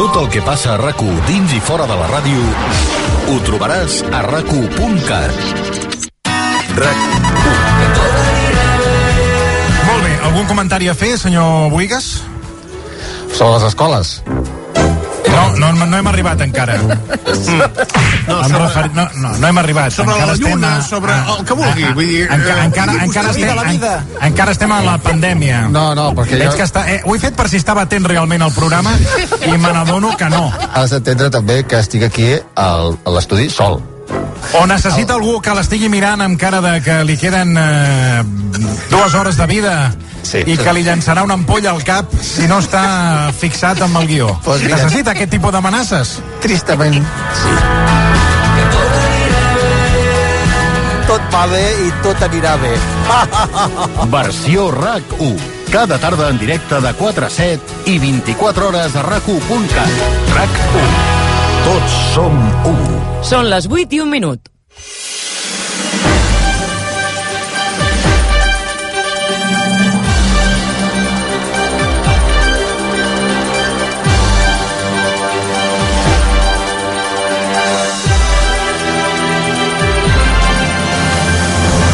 Tot el que passa a rac dins i fora de la ràdio ho trobaràs a rac RAC Molt bé, algun comentari a fer, senyor Buigas? Sobre les escoles. No, no, no hem arribat encara. Mm. No, refer... no, no, no hem arribat. Sobre encara la lluna, a- sobre a- el que vulgui, a- vull dir, enca- eh, encara, encara, estem, la vida. en, encara estem a la pandèmia. No, no, perquè Veig jo... que està, eh, ho he fet per si estava atent realment al programa i me n'adono que no. Has d'entendre també que estic aquí al, a l'estudi sol. O necessita algú que l'estigui mirant amb cara de que li queden eh, dues hores de vida Sí. i que li llançarà una ampolla al cap si no està fixat amb el guió. Pues mira. Necessita aquest tipus d'amenaces? Tristament. Tot va bé i tot anirà bé. Versió RAC 1. Cada tarda en directe de 4 a 7 i 24 hores a rac1.cat. RAC 1. Tots som 1. Són les 8 i un minut.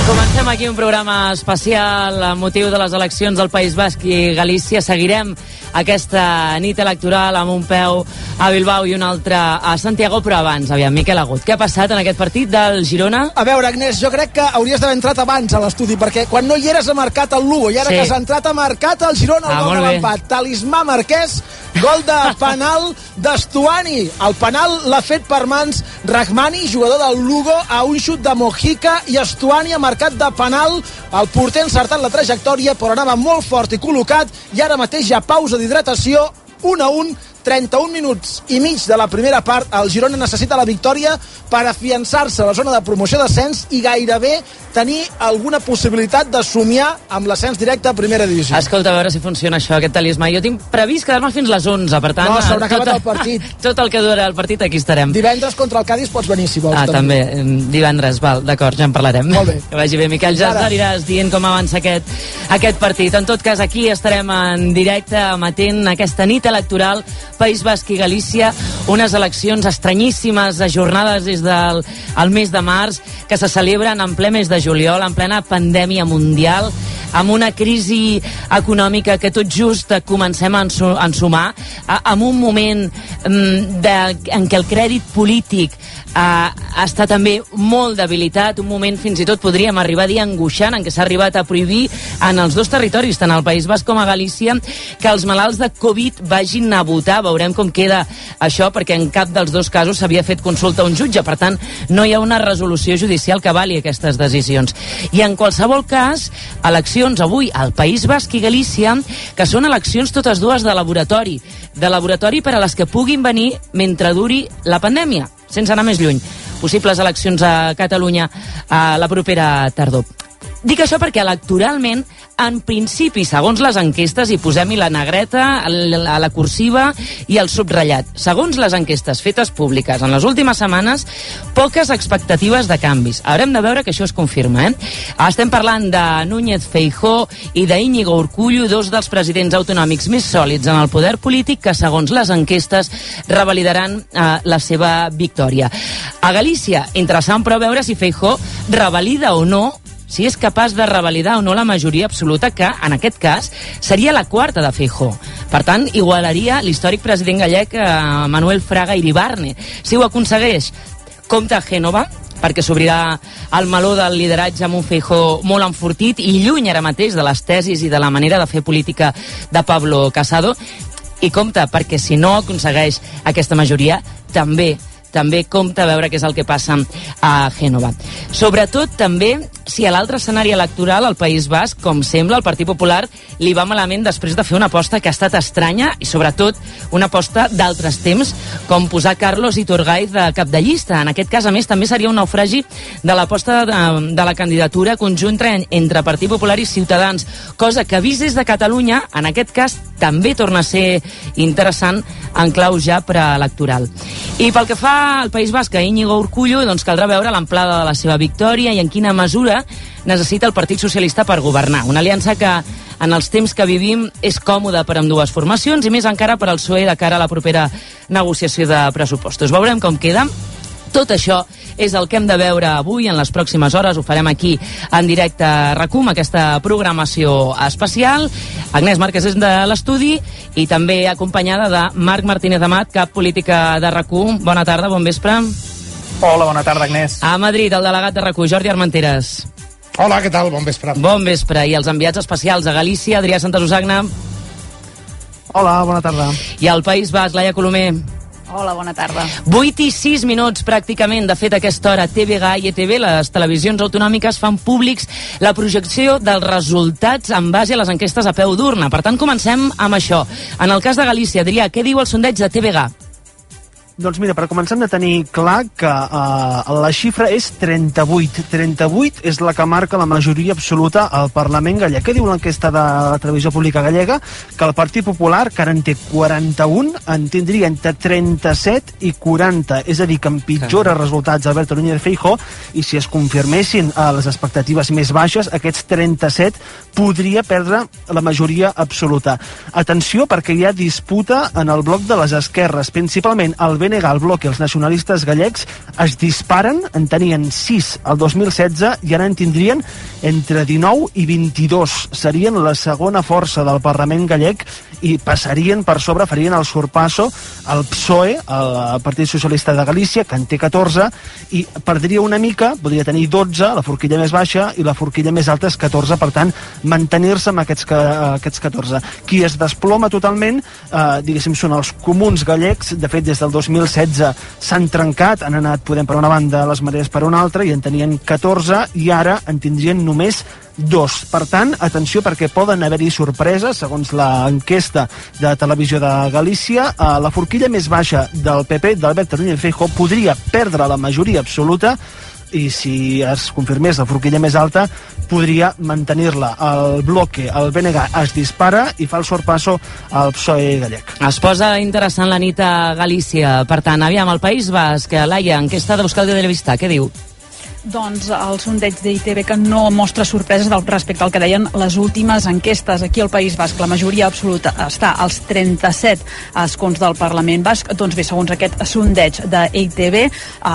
Comencem aquí un programa especial amb motiu de les eleccions del País Basc i Galícia. Seguirem aquesta nit electoral amb un peu a Bilbao i un altre a Santiago, però abans, aviam, Miquel Agut, què ha passat en aquest partit del Girona? A veure, Agnès, jo crec que hauries d'haver entrat abans a l'estudi, perquè quan no hi eres ha marcat el Lugo, i ara Sí. que s'ha entrat ha marcat el Girona, el Ah, gol de l'empat. Talismà Marquès, gol de penal d'Estuani. El penal l'ha fet per mans Rahmani, jugador del Lugo, a un xut de Mojica, i Estuani ha marcat de penal. El porter ha encertat la trajectòria, però anava molt fort i col·locat, i ara mateix ha pausa d'hidratació, 1 a 1, 31 minuts i mig de la primera part, el Girona necessita la victòria per afiançar-se a la zona de promoció d'ascens i gairebé tenir alguna possibilitat de somiar amb l'ascens directe a primera divisió. Escolta, a veure si funciona això, aquest talismà. Jo tinc previst quedar-me fins les 11, per tant... No, s'haurà tot- acabat el partit. Tot el que dura el partit, aquí estarem. Divendres contra el Cádiz pots venir, si vols. Ah, també, em, divendres, val, d'acord, ja en parlarem. Molt bé. Que vagi bé, Miquel, ja ens aniràs dient com avança aquest, aquest partit. En tot cas, aquí estarem en directe emetent aquesta nit electoral País Basc i Galícia, unes eleccions estranyíssimes, ajornades des del el mes de març, que se celebren en ple mes de juliol, en plena pandèmia mundial, amb una crisi econòmica que tot just comencem a ensu- a ensumar, amb un moment mm, de, en què el crèdit polític eh, està també molt debilitat, un moment fins i tot podríem arribar a dir angoixant en què s'ha arribat a prohibir en els dos territoris, tant al País Basc com a Galícia, que els malalts de Covid vagin a votar. Veurem com queda això, perquè en cap dels dos casos s'havia fet consulta a un jutge, per tant, no hi ha una resolució judicial que vali aquestes decisions. I en qualsevol cas, eleccions avui al País Basc i Galícia, que són eleccions totes dues de laboratori, de laboratori per a les que puguin venir mentre duri la pandèmia, sense anar més lluny. Possibles eleccions a Catalunya a la propera tardor. Dic això perquè electoralment, en principi, segons les enquestes, i posem-hi la negreta, a la cursiva i el subratllat, segons les enquestes fetes públiques en les últimes setmanes, poques expectatives de canvis. Haurem de veure que això es confirma, eh? Estem parlant de Núñez Feijó i d'Íñigo Urcullo, dos dels presidents autonòmics més sòlids en el poder polític que, segons les enquestes, revalidaran eh, la seva victòria. A Galícia, interessant però veure si Feijó revalida o no si és capaç de revalidar o no la majoria absoluta que, en aquest cas, seria la quarta de Feijó. Per tant, igualaria l'històric president gallec eh, Manuel Fraga Iribarne. Si ho aconsegueix, compta Gènova, perquè s'obrirà el meló del lideratge amb un Feijó molt enfortit i lluny ara mateix de les tesis i de la manera de fer política de Pablo Casado. I compta, perquè si no aconsegueix aquesta majoria, també també compta a veure què és el que passa a Gènova. Sobretot també si a l'altre escenari electoral al País Basc, com sembla, el Partit Popular li va malament després de fer una aposta que ha estat estranya i sobretot una aposta d'altres temps, com posar Carlos Iturgaiz de cap de llista. En aquest cas, a més, també seria un naufragi de l'aposta de, de la candidatura conjunta en, entre Partit Popular i Ciutadans, cosa que vist des de Catalunya, en aquest cas, també torna a ser interessant en clau ja preelectoral. I pel que fa al País Basc, a Íñigo Urcullo, doncs caldrà veure l'amplada de la seva victòria i en quina mesura necessita el Partit Socialista per governar. Una aliança que en els temps que vivim és còmoda per amb dues formacions i més encara per al PSOE de cara a la propera negociació de pressupostos. Veurem com queda. Tot això és el que hem de veure avui, en les pròximes hores. Ho farem aquí en directe a RACUM, aquesta programació especial. Agnès Márquez és de l'estudi i també acompanyada de Marc Martínez Amat, cap política de RACUM. Bona tarda, bon vespre. Hola, bona tarda, Agnès. A Madrid, el delegat de RACUM, Jordi Armenteres. Hola, què tal? Bon vespre. Bon vespre. I els enviats especials a Galícia, Adrià Santasusagna. Hola, bona tarda. I al País Basc, Laia Colomer. Hola, bona tarda. 8 i 6 minuts pràcticament. De fet, a aquesta hora TVG i ETV, les televisions autonòmiques, fan públics la projecció dels resultats en base a les enquestes a peu d'urna. Per tant, comencem amb això. En el cas de Galícia, Adrià, què diu el sondeig de TVG? Doncs mira, per començar hem de tenir clar que uh, la xifra és 38. 38 és la que marca la majoria absoluta al Parlament gallec. Què diu l'enquesta de la televisió pública gallega? Que el Partit Popular, que ara en té 41, en tindria entre 37 i 40. És a dir, que empitjora els resultats Alberto Núñez Feijó i si es confirmessin uh, les expectatives més baixes, aquests 37 podria perdre la majoria absoluta. Atenció, perquè hi ha disputa en el bloc de les esquerres, principalment el BNG, el bloc i els nacionalistes gallecs es disparen, en tenien 6 al 2016 i ara en tindrien entre 19 i 22. Serien la segona força del Parlament gallec i passarien per sobre, farien el sorpasso al PSOE, el Partit Socialista de Galícia, que en té 14, i perdria una mica, podria tenir 12, la forquilla més baixa, i la forquilla més alta és 14, per tant, mantenir-se amb aquests, aquests 14. Qui es desploma totalment, eh, diguéssim, són els comuns gallecs, de fet, des del 2016 s'han trencat, han anat Podem per una banda, les marees per una altra, i en tenien 14, i ara en tindrien només dos. Per tant, atenció perquè poden haver-hi sorpreses, segons l'enquesta de Televisió de Galícia. Eh, la forquilla més baixa del PP, d'Albert Núñez Feijóo, podria perdre la majoria absoluta i si es confirmés la forquilla més alta podria mantenir-la. El bloque, el BNG, es dispara i fa el sorpasso al PSOE gallec. Es posa interessant la nit a Galícia. Per tant, aviam, el País Basc, Laia, enquesta d'Euskal de Vista, què diu? Doncs el sondeig d'ITV que no mostra sorpreses del, respecte al que deien les últimes enquestes. Aquí al País Basc la majoria absoluta està als 37 escons del Parlament Basc. Doncs bé, segons aquest sondeig d'ITV, eh,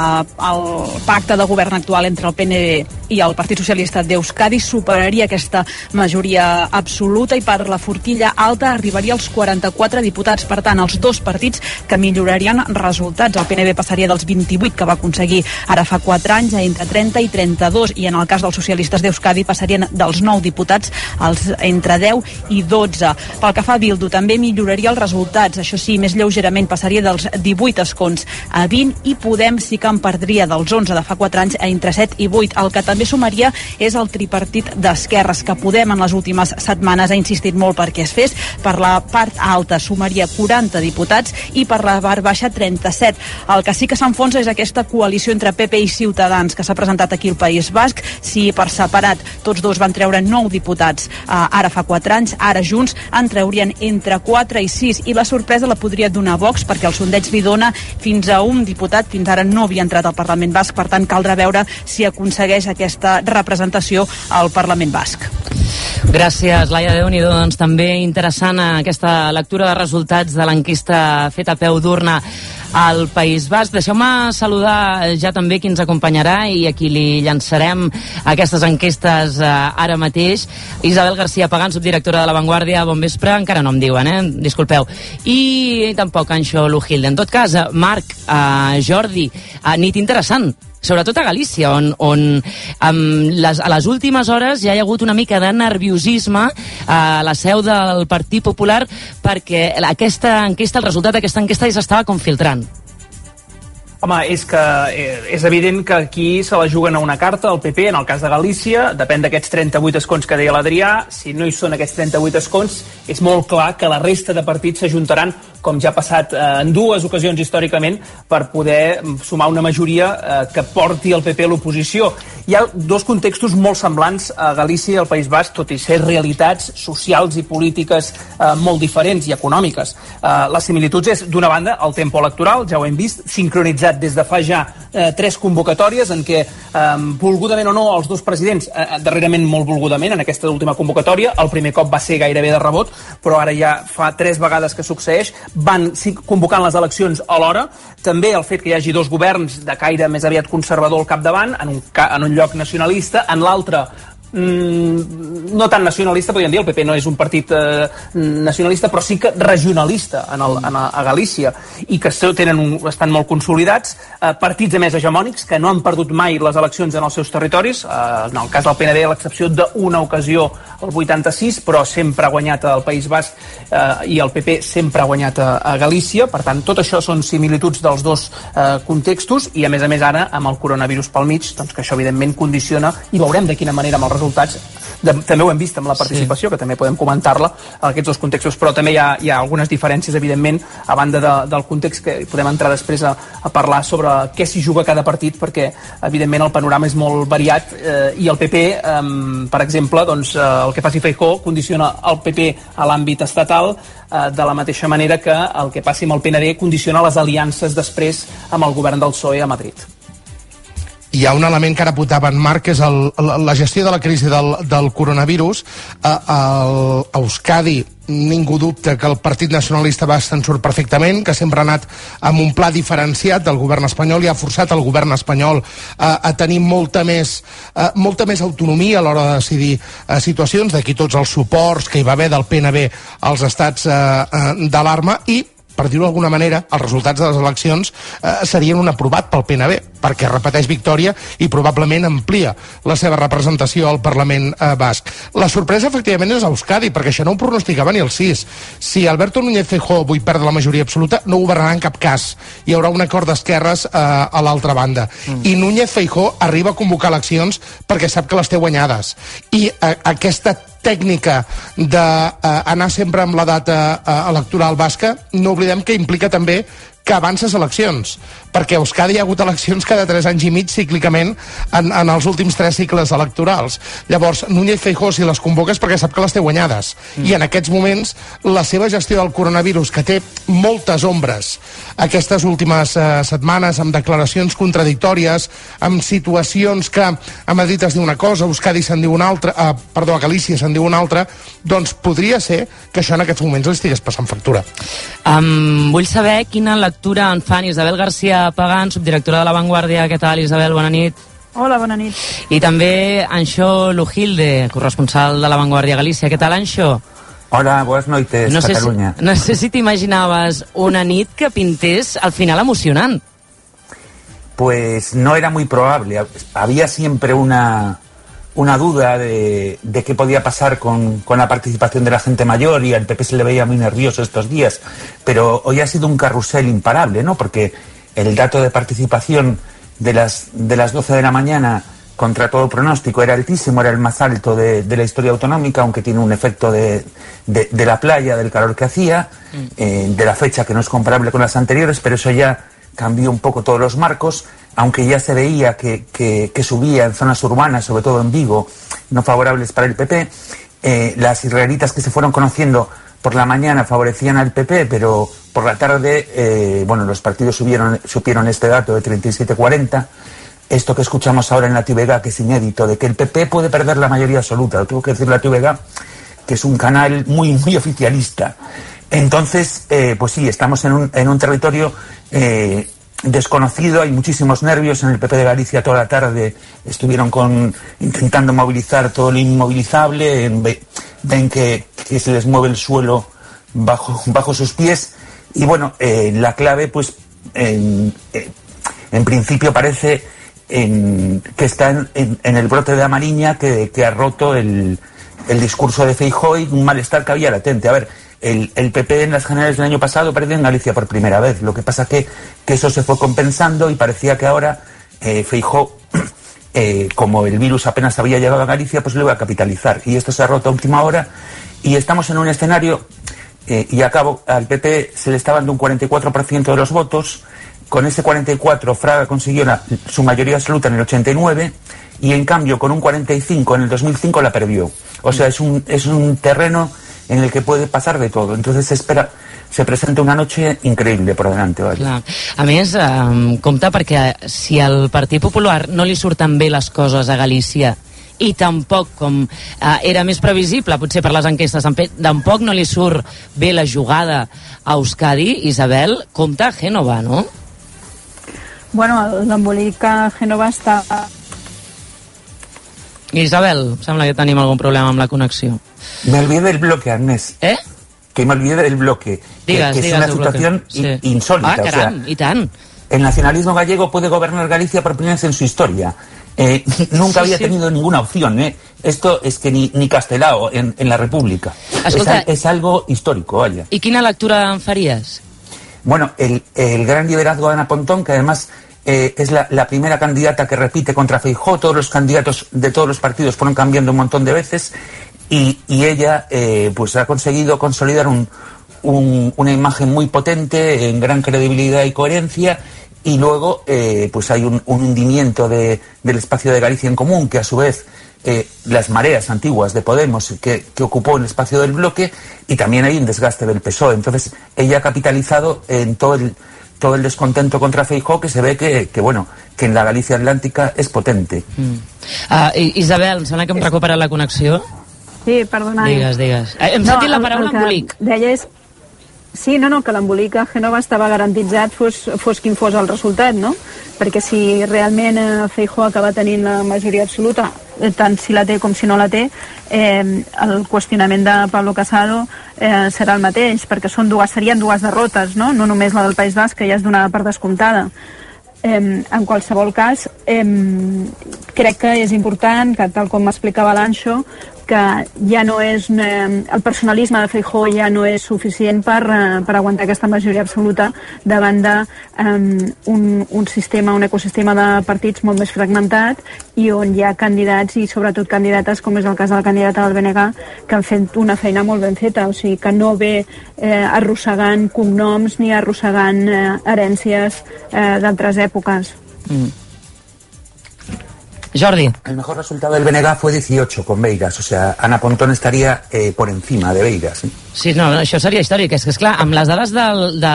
el pacte de govern actual entre el PNB i el Partit Socialista d'Euskadi superaria aquesta majoria absoluta i per la forquilla alta arribaria als 44 diputats. Per tant, els dos partits que millorarien resultats. El PNB passaria dels 28 que va aconseguir ara fa 4 anys a entre 30 i 32 i en el cas dels socialistes d'Euskadi passarien dels 9 diputats als entre 10 i 12. Pel que fa a Bildu també milloraria els resultats, això sí, més lleugerament passaria dels 18 escons a 20 i Podem sí que en perdria dels 11 de fa 4 anys a entre 7 i 8. El que també sumaria és el tripartit d'esquerres que Podem en les últimes setmanes ha insistit molt perquè es fes. Per la part alta sumaria 40 diputats i per la part baixa 37. El que sí que s'enfonsa és aquesta coalició entre PP i Ciutadans que s'ha presentat presentat aquí al País Basc. Si per separat tots dos van treure 9 diputats eh, ara fa 4 anys, ara junts en treurien entre 4 i 6 i la sorpresa la podria donar Vox perquè el sondeig li dona fins a un diputat, fins ara no havia entrat al Parlament Basc, per tant caldrà veure si aconsegueix aquesta representació al Parlament Basc. Gràcies, Laia. Déu nhi doncs també interessant aquesta lectura de resultats de l'enquesta feta a peu d'urna al País Basc. Deixeu-me saludar ja també qui ens acompanyarà i a qui li llançarem aquestes enquestes eh, ara mateix. Isabel García Pagán, subdirectora de La Vanguardia, bon vespre, encara no em diuen, eh? Disculpeu. I tampoc Anxo Lujilde. En tot cas, eh, Marc, eh, Jordi, eh, nit interessant sobretot a Galícia, on, on les, a les últimes hores ja hi ha hagut una mica de nerviosisme a la seu del Partit Popular perquè aquesta enquesta, el resultat d'aquesta enquesta ja s'estava com filtrant. Home, és que eh, és evident que aquí se la juguen a una carta, el PP, en el cas de Galícia, depèn d'aquests 38 escons que deia l'Adrià, si no hi són aquests 38 escons, és molt clar que la resta de partits s'ajuntaran com ja ha passat eh, en dues ocasions històricament, per poder sumar una majoria eh, que porti el PP a l'oposició. hi ha dos contextos molt semblants a Galícia i al País Basc, tot i ser realitats socials i polítiques eh, molt diferents i econòmiques. Eh, les similituds és, d'una banda, el tempo electoral, ja ho hem vist, sincronitzat des de fa ja eh, tres convocatòries en què, eh, volgudament o no, els dos presidents, eh, darrerament molt volgudament, en aquesta última convocatòria, el primer cop va ser gairebé de rebot, però ara ja fa tres vegades que succeeix, van convocant les eleccions alhora, també el fet que hi hagi dos governs de caire més aviat conservador al capdavant, en un, en un lloc nacionalista, en l'altre mm, no tan nacionalista, podríem dir, el PP no és un partit eh, nacionalista, però sí que regionalista en el, en a, a Galícia, i que tenen un, estan molt consolidats, eh, partits a més hegemònics, que no han perdut mai les eleccions en els seus territoris, eh, en el cas del PND, a l'excepció d'una ocasió, el 86, però sempre ha guanyat al País Basc eh, i el PP sempre ha guanyat a, a Galícia, per tant, tot això són similituds dels dos eh, contextos, i a més a més ara, amb el coronavirus pel mig, doncs que això evidentment condiciona, i veurem de quina manera amb els resultats de, també ho hem vist amb la participació, sí. que també podem comentar-la en aquests dos contextos, però també hi ha, hi ha algunes diferències, evidentment, a banda de, del context que podem entrar després a, a parlar sobre què s'hi juga cada partit, perquè, evidentment, el panorama és molt variat eh, i el PP, eh, per exemple, doncs, eh, el que faci Feijó condiciona el PP a l'àmbit estatal eh, de la mateixa manera que el que passi amb el PND condiciona les aliances després amb el govern del PSOE a Madrid hi ha un element que ara apuntava en Marc, que és el, la, la gestió de la crisi del, del coronavirus. A, a Euskadi ningú dubta que el Partit Nacionalista va se'n perfectament, que sempre ha anat amb un pla diferenciat del govern espanyol i ha forçat el govern espanyol a, a tenir molta més, a, molta més autonomia a l'hora de decidir a, situacions, d'aquí tots els suports que hi va haver del PNB als estats d'alarma i per dir-ho d'alguna manera, els resultats de les eleccions eh, serien un aprovat pel PNB, perquè repeteix victòria i probablement amplia la seva representació al Parlament eh, basc. La sorpresa, efectivament, és Euskadi, perquè això no ho pronosticava ni el 6. Si Alberto Núñez Feijóo avui perd la majoria absoluta, no governarà en cap cas. Hi haurà un acord d'esquerres eh, a l'altra banda. Mm. I Núñez Feijóo arriba a convocar eleccions perquè sap que les té guanyades. I eh, aquesta tècnica d'anar sempre amb la data eh, electoral basca, no oblidem que implica també que avances eleccions perquè a Euskadi hi ha hagut eleccions cada 3 anys i mig cíclicament en, en els últims 3 cicles electorals. Llavors, Núñez Feijó si les convoques perquè sap que les té guanyades. Mm. I en aquests moments, la seva gestió del coronavirus, que té moltes ombres aquestes últimes eh, setmanes, amb declaracions contradictòries, amb situacions que a Madrid es diu una cosa, a Euskadi se'n diu una altra, eh, perdó, a Galícia se'n diu una altra, doncs podria ser que això en aquests moments li estigués passant factura. Um, vull saber quina lectura en fan Isabel García Pagan, subdirectora de La Vanguardia. Què tal, Isabel? Bona nit. Hola, bona nit. I també Anxo Lujilde, corresponsal de La Vanguardia Galícia. Què tal, Anxo? Hola, buenas noches, no sé Catalunya. Si, no sé si t'imaginaves una nit que pintés al final emocionant. Pues no era muy probable. Había siempre una, una duda de, de qué podía pasar con, con, la participación de la gente mayor y al PP se le veía muy nervioso estos días. Pero hoy ha sido un carrusel imparable, ¿no? Porque el dato de participación de las, de las 12 de la mañana contra todo pronóstico era altísimo, era el más alto de, de la historia autonómica, aunque tiene un efecto de, de, de la playa, del calor que hacía, mm. eh, de la fecha que no es comparable con las anteriores, pero eso ya cambió un poco todos los marcos, aunque ya se veía que, que, subía en zonas urbanas, sobre todo en Vigo, no favorables para el PP. Eh, las israelitas que se fueron conociendo por la mañana favorecían al PP, pero por la tarde, eh, bueno, los partidos subieron, supieron este dato de 37-40. Esto que escuchamos ahora en la TVG, que es inédito, de que el PP puede perder la mayoría absoluta. Lo tengo que decir la TVG, que es un canal muy, muy oficialista. Entonces, eh, pues sí, estamos en un, en un territorio eh, desconocido, hay muchísimos nervios en el PP de Galicia toda la tarde, estuvieron con, intentando movilizar todo lo inmovilizable, ven que, se les mueve el suelo bajo, sus pies y bueno, eh, la clave pues en, principio parece que está en, el brote de Amariña que, que ha roto el, discurso de Feijóo un malestar que había latente. A ver, el, PP en las generales del año pasado perdió en Galicia por primera vez. Lo que pasa que, que eso se fue compensando y parecía que ahora eh, Feijó, eh, como el virus apenas había llegado a Galicia, pues lo iba a capitalizar. Y esto se ha roto a última hora y estamos en un escenario, eh, y acabo, al PP se le está dando un 44% de los votos. Con ese 44 Fraga consiguió su mayoría absoluta en el 89 y en cambio con un 45 en el 2005 la perdió. O sea, es un, es un terreno en el que puede pasar de todo. Entonces se espera, se presenta una noche increïble per delante. Vale? Clar. A més, eh, compte perquè si al Partit Popular no li surten bé les coses a Galícia i tampoc, com eh, era més previsible, potser per les enquestes, tampoc no li surt bé la jugada a Euskadi, Isabel, compta a Gènova, no? Bueno, l'embolic a Gènova està Isabel, sembla que tenim algun problema amb la connexió. Me olvidé del bloque, Agnès. ¿Eh? Que me olvidé del bloque. Digas, que, que digas es una situación bloque. Sí. insólita. Ah, o sea, caram, i tant. el nacionalismo gallego puede gobernar Galicia por primera vez en su historia. Eh, nunca Sí, había sí. tenido ninguna opción. ¿eh? Esto es que ni, ni Castelao en, en la República. Es, Escolta- al- es algo histórico, vaya. I quina lectura en faries? Bueno, el, el gran liderazgo de Ana Pontón, que además eh, es la, la primera candidata que repite contra Feijó, todos los candidatos de todos los partidos fueron cambiando un montón de veces y, y ella eh, pues ha conseguido consolidar un- un- una imagen muy potente, en gran credibilidad y coherencia y luego eh, pues hay un, un hundimiento de- del espacio de Galicia en común que a su vez eh, las mareas antiguas de Podemos que, que ocupó el espacio del bloque y también hay un desgaste del PSOE. Entonces, ella ha capitalizado en todo el, todo el descontento contra Feijó que se ve que, que, bueno, que en la Galicia Atlántica es potente. Uh, Isabel, em sembla que hem recuperat la connexió. Sí, perdona. Digues, digues. Eh, Hem sentit la paraula embolic. Deia és... Sí, no, no, que l'embolic a Genova estava garantitzat fos, fos quin fos el resultat, no? Perquè si realment eh, Feijó acaba tenint la majoria absoluta, eh, tant si la té com si no la té, eh, el qüestionament de Pablo Casado eh, serà el mateix, perquè són dues, serien dues derrotes, no? No només la del País Basc, que ja és donada per descomptada. Eh, en qualsevol cas, eh, crec que és important, que tal com m'explicava l'Anxo, que ja no és eh, el personalisme de Feijó ja no és suficient per, eh, per aguantar aquesta majoria absoluta davant de eh, un, un sistema, un ecosistema de partits molt més fragmentat i on hi ha candidats i sobretot candidates, com és el cas de la candidata del BNG, que han fet una feina molt ben feta, o sigui que no ve eh, arrossegant cognoms ni arrossegant eh, herències eh, d'altres èpoques. Mm. Jordi. El mejor resultado del BNG fue 18 con Beiras, o sea, Ana Pontón estaría eh, por encima de Beiras. ¿eh? Sí, no, no, això seria històric. És que, esclar, amb les dades del, de,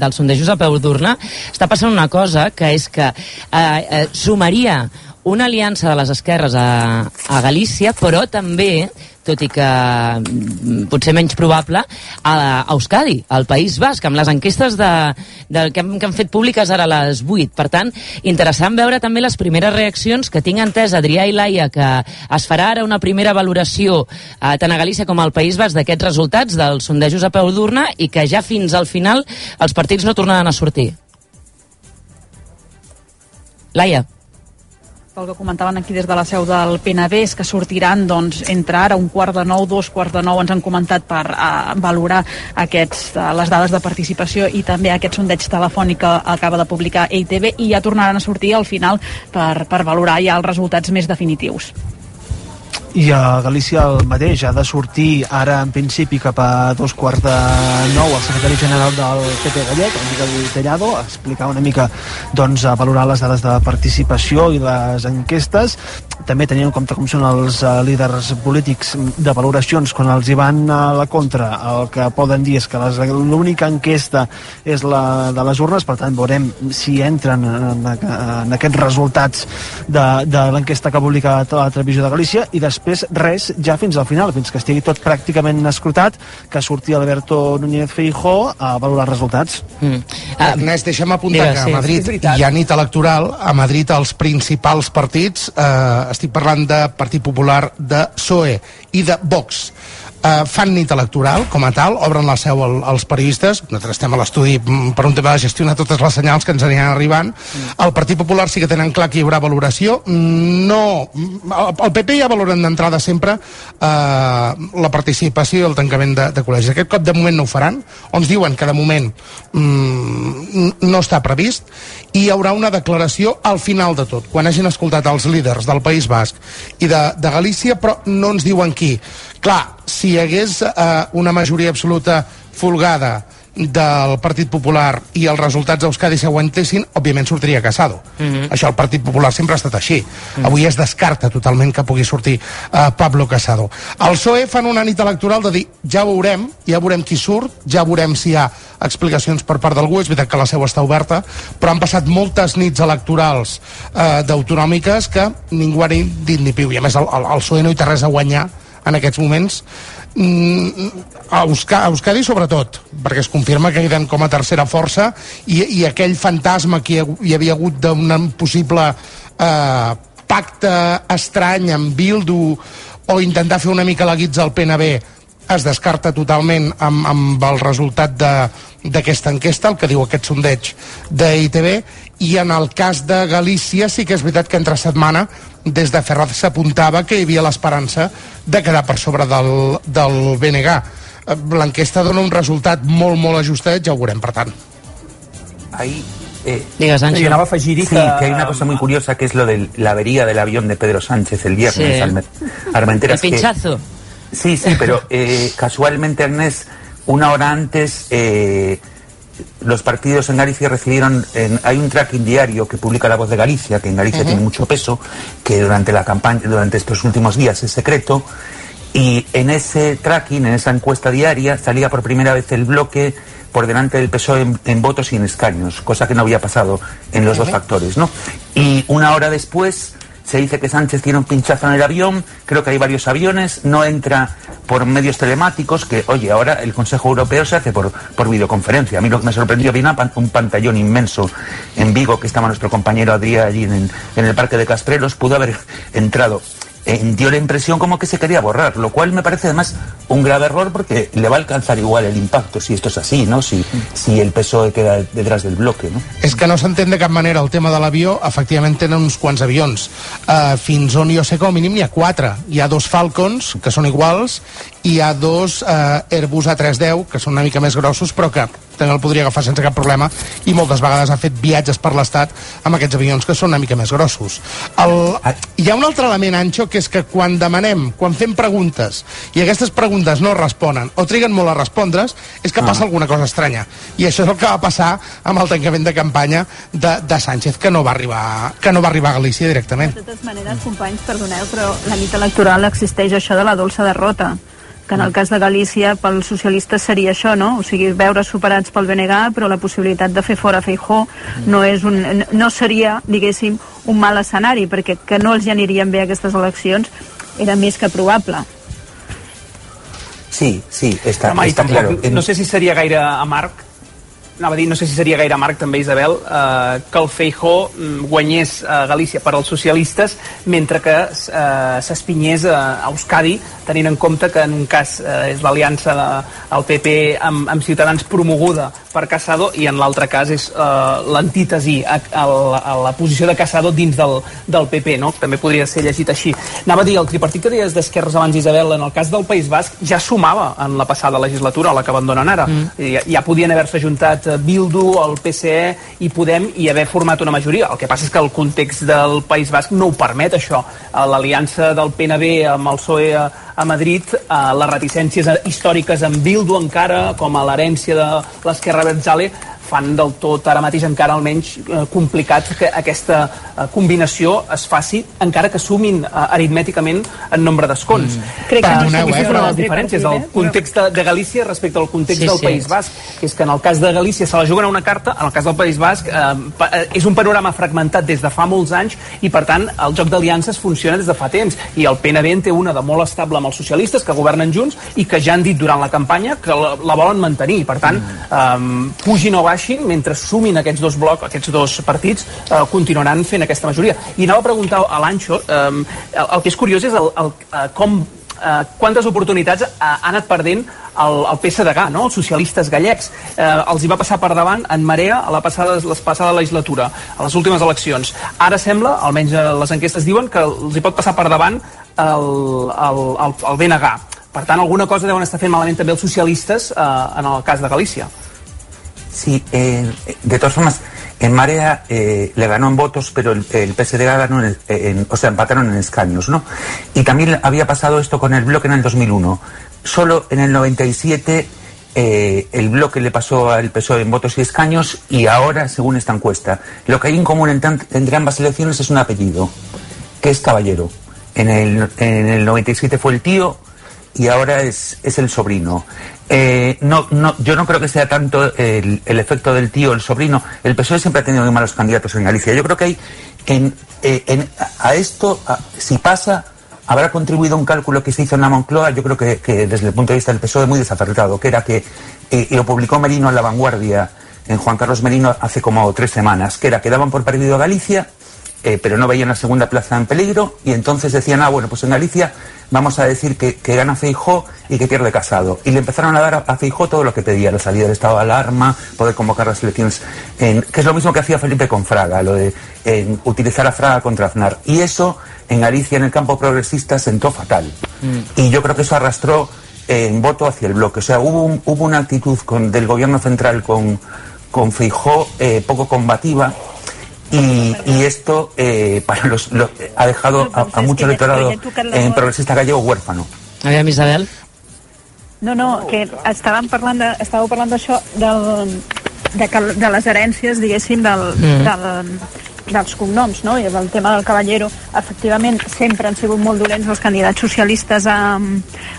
dels sondejos a peu d'urna està passant una cosa, que és que eh, eh, sumaria una aliança de les esquerres a, a Galícia, però també tot i que mm, potser menys probable, a, Euskadi, al País Basc, amb les enquestes de, de, que, han, que han fet públiques ara a les 8. Per tant, interessant veure també les primeres reaccions que tinc entès Adrià i Laia, que es farà ara una primera valoració eh, tant a Galícia com al País Basc d'aquests resultats dels sondejos a peu d'urna i que ja fins al final els partits no tornaran a sortir. Laia. El que comentaven aquí des de la seu del és que sortiran doncs, entre ara un quart de nou, dos quarts de nou, ens han comentat per uh, valorar aquests, uh, les dades de participació i també aquest sondeig telefònic que acaba de publicar EITB i ja tornaran a sortir al final per, per valorar ja els resultats més definitius. I a Galícia el mateix, ha de sortir ara en principi cap a dos quarts de nou el secretari general del PP gallec, el Miguel Tellado, a explicar una mica doncs, a valorar les dades de participació i les enquestes, també tenint en compte com són els uh, líders polítics de valoracions quan els hi van a la contra, el que poden dir és que l'única enquesta és la de les urnes, per tant veurem si entren en, en aquests resultats de, de l'enquesta que ha publicat la televisió de Galícia i després res ja fins al final, fins que estigui tot pràcticament escrutat, que surti Alberto Núñez Feijó a valorar resultats. Mm. Agnès, deixa'm apuntar Digues, que sí, a Madrid veritat. hi ha nit electoral. A Madrid els principals partits, eh, estic parlant de Partit Popular, de PSOE i de Vox, eh, fan nit electoral com a tal, obren la seu al, als periodistes, nosaltres estem a l'estudi mm, per un tema de gestionar totes les senyals que ens aniran arribant, el Partit Popular sí que tenen clar que hi haurà valoració, Mm, no, mm, el, el PP ja valoren d'entrada sempre eh, la participació i el tancament de, de col·legis. Aquest cop de moment no ho faran, o ens diuen que de moment mm, no està previst, i hi haurà una declaració al final de tot, quan hagin escoltat els líders del País Basc i de, de Galícia, però no ens diuen qui. Clar, si hi hagués eh, una majoria absoluta folgada del Partit Popular i els resultats d'Euskadi s'aguantessin, òbviament sortiria Casado. Mm -hmm. Això el Partit Popular sempre ha estat així. Mm -hmm. Avui es descarta totalment que pugui sortir uh, Pablo Casado. El PSOE fan una nit electoral de dir ja veurem, ja veurem qui surt, ja veurem si hi ha explicacions per part d'algú, és veritat que la seu està oberta, però han passat moltes nits electorals uh, d'autonòmiques que ningú ha dit ni piu, i a més el, el, el PSOE no hi té res a guanyar en aquests moments mm, a, Euska, a Euskadi sobretot perquè es confirma que queden com a tercera força i, i aquell fantasma que hi, havia hagut d'un possible eh, pacte estrany amb Bildu o intentar fer una mica la guitza al PNB es descarta totalment amb, amb el resultat d'aquesta enquesta, el que diu aquest sondeig d'ITB, i en el cas de Galícia sí que és veritat que entre setmana des de Ferraz s'apuntava que hi havia l'esperança de quedar per sobre del, del BNG. Eh, l'enquesta dona un resultat molt, molt ajustat, ja ho veurem, per tant. Ahí Eh, Diga, Sánchez. Sí, anava a afegir Sí, que hay una cosa muy curiosa que es lo de la avería del avión de Pedro Sánchez el viernes Sí. al Armenteras. El que- pinchazo. Sí, sí, pero eh, casualmente, Ernest, una hora antes, eh, los partidos en Galicia recibieron. en- hay un tracking diario que publica La Voz de Galicia, que en Galicia tiene mucho peso, que durante la campaña, durante estos últimos días es secreto. Y en ese tracking, en esa encuesta diaria, salía por primera vez el bloque por delante del PSOE en, en votos y en escaños, cosa que no había pasado en los dos factores, ¿no? Y una hora después se dice que Sánchez tiene un pinchazo en el avión, creo que hay varios aviones, no entra por medios telemáticos, que oye, ahora el Consejo Europeo se hace por, por videoconferencia. A mí lo que me sorprendió, vi un pantallón inmenso en Vigo, que estaba nuestro compañero Adrián allí en, en el Parque de Casprelos, pudo haber entrado. Eh, dio la impresión como que se quería borrar, lo cual me parece además un grave error porque le va a alcanzar igual el impacto si esto es así, ¿no? Si, si el PSOE queda detrás del bloque, ¿no? És que no s'entén de cap manera el tema de l'avió, efectivament tenen uns quants avions. Uh, fins on jo sé, com mínim n'hi ha quatre. Hi ha dos Falcons, que són iguals, i hi ha dos uh, Airbus A310, que són una mica més grossos, però que també el podria agafar sense cap problema, i moltes vegades ha fet viatges per l'Estat amb aquests avions que són una mica més grossos. El, hi ha un altre element, Anxo, que és que quan demanem, quan fem preguntes, i aquestes preguntes no responen, o triguen molt a respondre's, és que passa alguna cosa estranya. I això és el que va passar amb el tancament de campanya de, de Sánchez, que no va arribar, que no va arribar a Galícia directament. De totes maneres, companys, perdoneu, però la nit electoral existeix això de la dolça derrota que en el cas de Galícia pels socialistes seria això, no? O sigui, veure superats pel BNG, però la possibilitat de fer fora Feijó no, és un, no seria, diguéssim, un mal escenari, perquè que no els hi anirien bé aquestes eleccions era més que probable. Sí, sí, está, Home, i está tampoc, claro. No sé si seria gaire amarg anava a dir, no sé si seria gaire amarg també Isabel, eh, que el Feijó mm, guanyés a Galícia per als socialistes mentre que eh, s'espinyés a Euskadi tenint en compte que en un cas eh, és l'aliança del PP amb, amb Ciutadans promoguda per Casado i en l'altre cas és eh, l'antítesi a, a, la- a la posició de Casado dins del, del PP, no? també podria ser llegit així. Anava a dir, el tripartit que deies d'Esquerres abans, Isabel, en el cas del País Basc ja sumava en la passada legislatura, la que abandonen ara. Mm. Ja, ja podien haver-se juntat eh, Bildu, el PSE i Podem i haver format una majoria. El que passa és que el context del País Basc no ho permet, això. Eh, L'aliança del PNB amb el PSOE a, a Madrid, eh, les reticències històriques amb Bildu encara, com a l'herència de l'esquerra Evangeli fan del tot ara mateix encara almenys eh, complicat que aquesta eh, combinació es faci encara que sumin eh, aritmèticament en nombre d'escons. Mm. Crec que no sé eh? si Però les diferències del context de, de Galícia respecte al context Sí, del sí. País Basc, que és que en el cas de Galícia se la juguen a una carta, en el cas del País Basc eh, eh, és un panorama fragmentat des de fa molts anys i per tant el joc d'aliances funciona des de fa temps i el PNB en té una de molt estable amb els socialistes que governen junts i que ja han dit durant la campanya que la, la volen mantenir per tant, eh, pugin o baixin mentre sumin aquests dos blocs, aquests dos partits eh, continuaran fent aquesta majoria i anava a preguntar a l'Anxo eh, el, el que és curiós és el, el, eh, com eh, quantes oportunitats eh, ha anat perdent el, el PSDG, no? els socialistes gallecs. Eh, els hi va passar per davant en Marea a la passada, la passada legislatura, a les últimes eleccions. Ara sembla, almenys eh, les enquestes diuen, que els hi pot passar per davant el, el, el, el BNG. Per tant, alguna cosa deuen estar fent malament també els socialistes eh, en el cas de Galícia. Sí, eh, de todas formas, en Marea eh, le ganó en votos, pero el, el PSD ganó en, o sea, empataron en escaños, ¿no? Y también había pasado esto con el bloque en el 2001. Solo en el 97 eh, el bloque le pasó al PSOE en votos y escaños y ahora, según esta encuesta, lo que hay en común entre, entre ambas elecciones es un apellido, que es Caballero. En el, en el 97 fue el tío y ahora es, es el sobrino. Eh, no, no, yo no creo que sea tanto el, el efecto del tío, el sobrino. El PSOE siempre ha tenido muy malos candidatos en Galicia. Yo creo que hay en, eh, en- a esto, si pasa, habrá contribuido un cálculo que se hizo en la Moncloa, yo creo que, que desde el punto de vista del PSOE muy desacertado, que era que, eh, lo publicó Merino en La Vanguardia, en Juan Carlos Merino hace como tres semanas, que era que daban por perdido a Galicia, eh, pero no veían la segunda plaza en peligro, y entonces decían, ah, bueno, pues en Galicia vamos a decir que, que gana Feijó y que pierde Casado. Y le empezaron a dar a, a Feijó todo lo que pedía, la salida del estado de alarma, poder convocar las elecciones, en- que es lo mismo que hacía Felipe con Fraga, lo de en, utilizar a Fraga contra Aznar. Y eso en Galicia, en el campo progresista, sentó fatal. Y yo creo que eso arrastró en voto hacia el bloque. O sea, hubo, un- hubo una actitud con, del gobierno central con, con Feijó eh, poco combativa. Y, y esto eh, para los, lo- ha dejado a, a mucho electorado eh, progresista gallego huérfano. Aviam, Isabel. No, no, que estàvem parlant de, estàveu parlant d'això del, de, de les herències, diguéssim, del, Mm. del, dels cognoms, no? I del tema del Caballero, efectivament, sempre han sigut molt dolents els candidats socialistes a,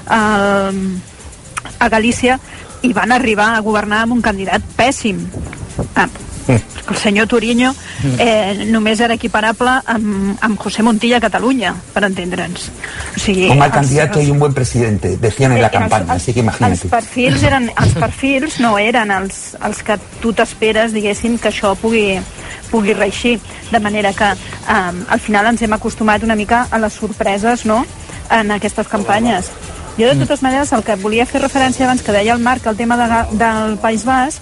a, a Galícia i van arribar a governar amb un candidat pèssim. Ah, el senyor Turiño eh, només era equiparable amb, amb José Montilla a Catalunya, per entendre'ns. O sigui, Un mal els- candidato y un buen presidente, decían en la Eh, els- els- así que els imagínate. perfils, eren, els perfils no eren els, els que tu t'esperes, diguéssim, que això pugui, pugui reeixir. De manera que um, al final ens hem acostumat una mica a les sorpreses no? en aquestes campanyes. Jo, de totes maneres, el que volia fer referència abans, que deia el Marc, el tema de, del País Basc,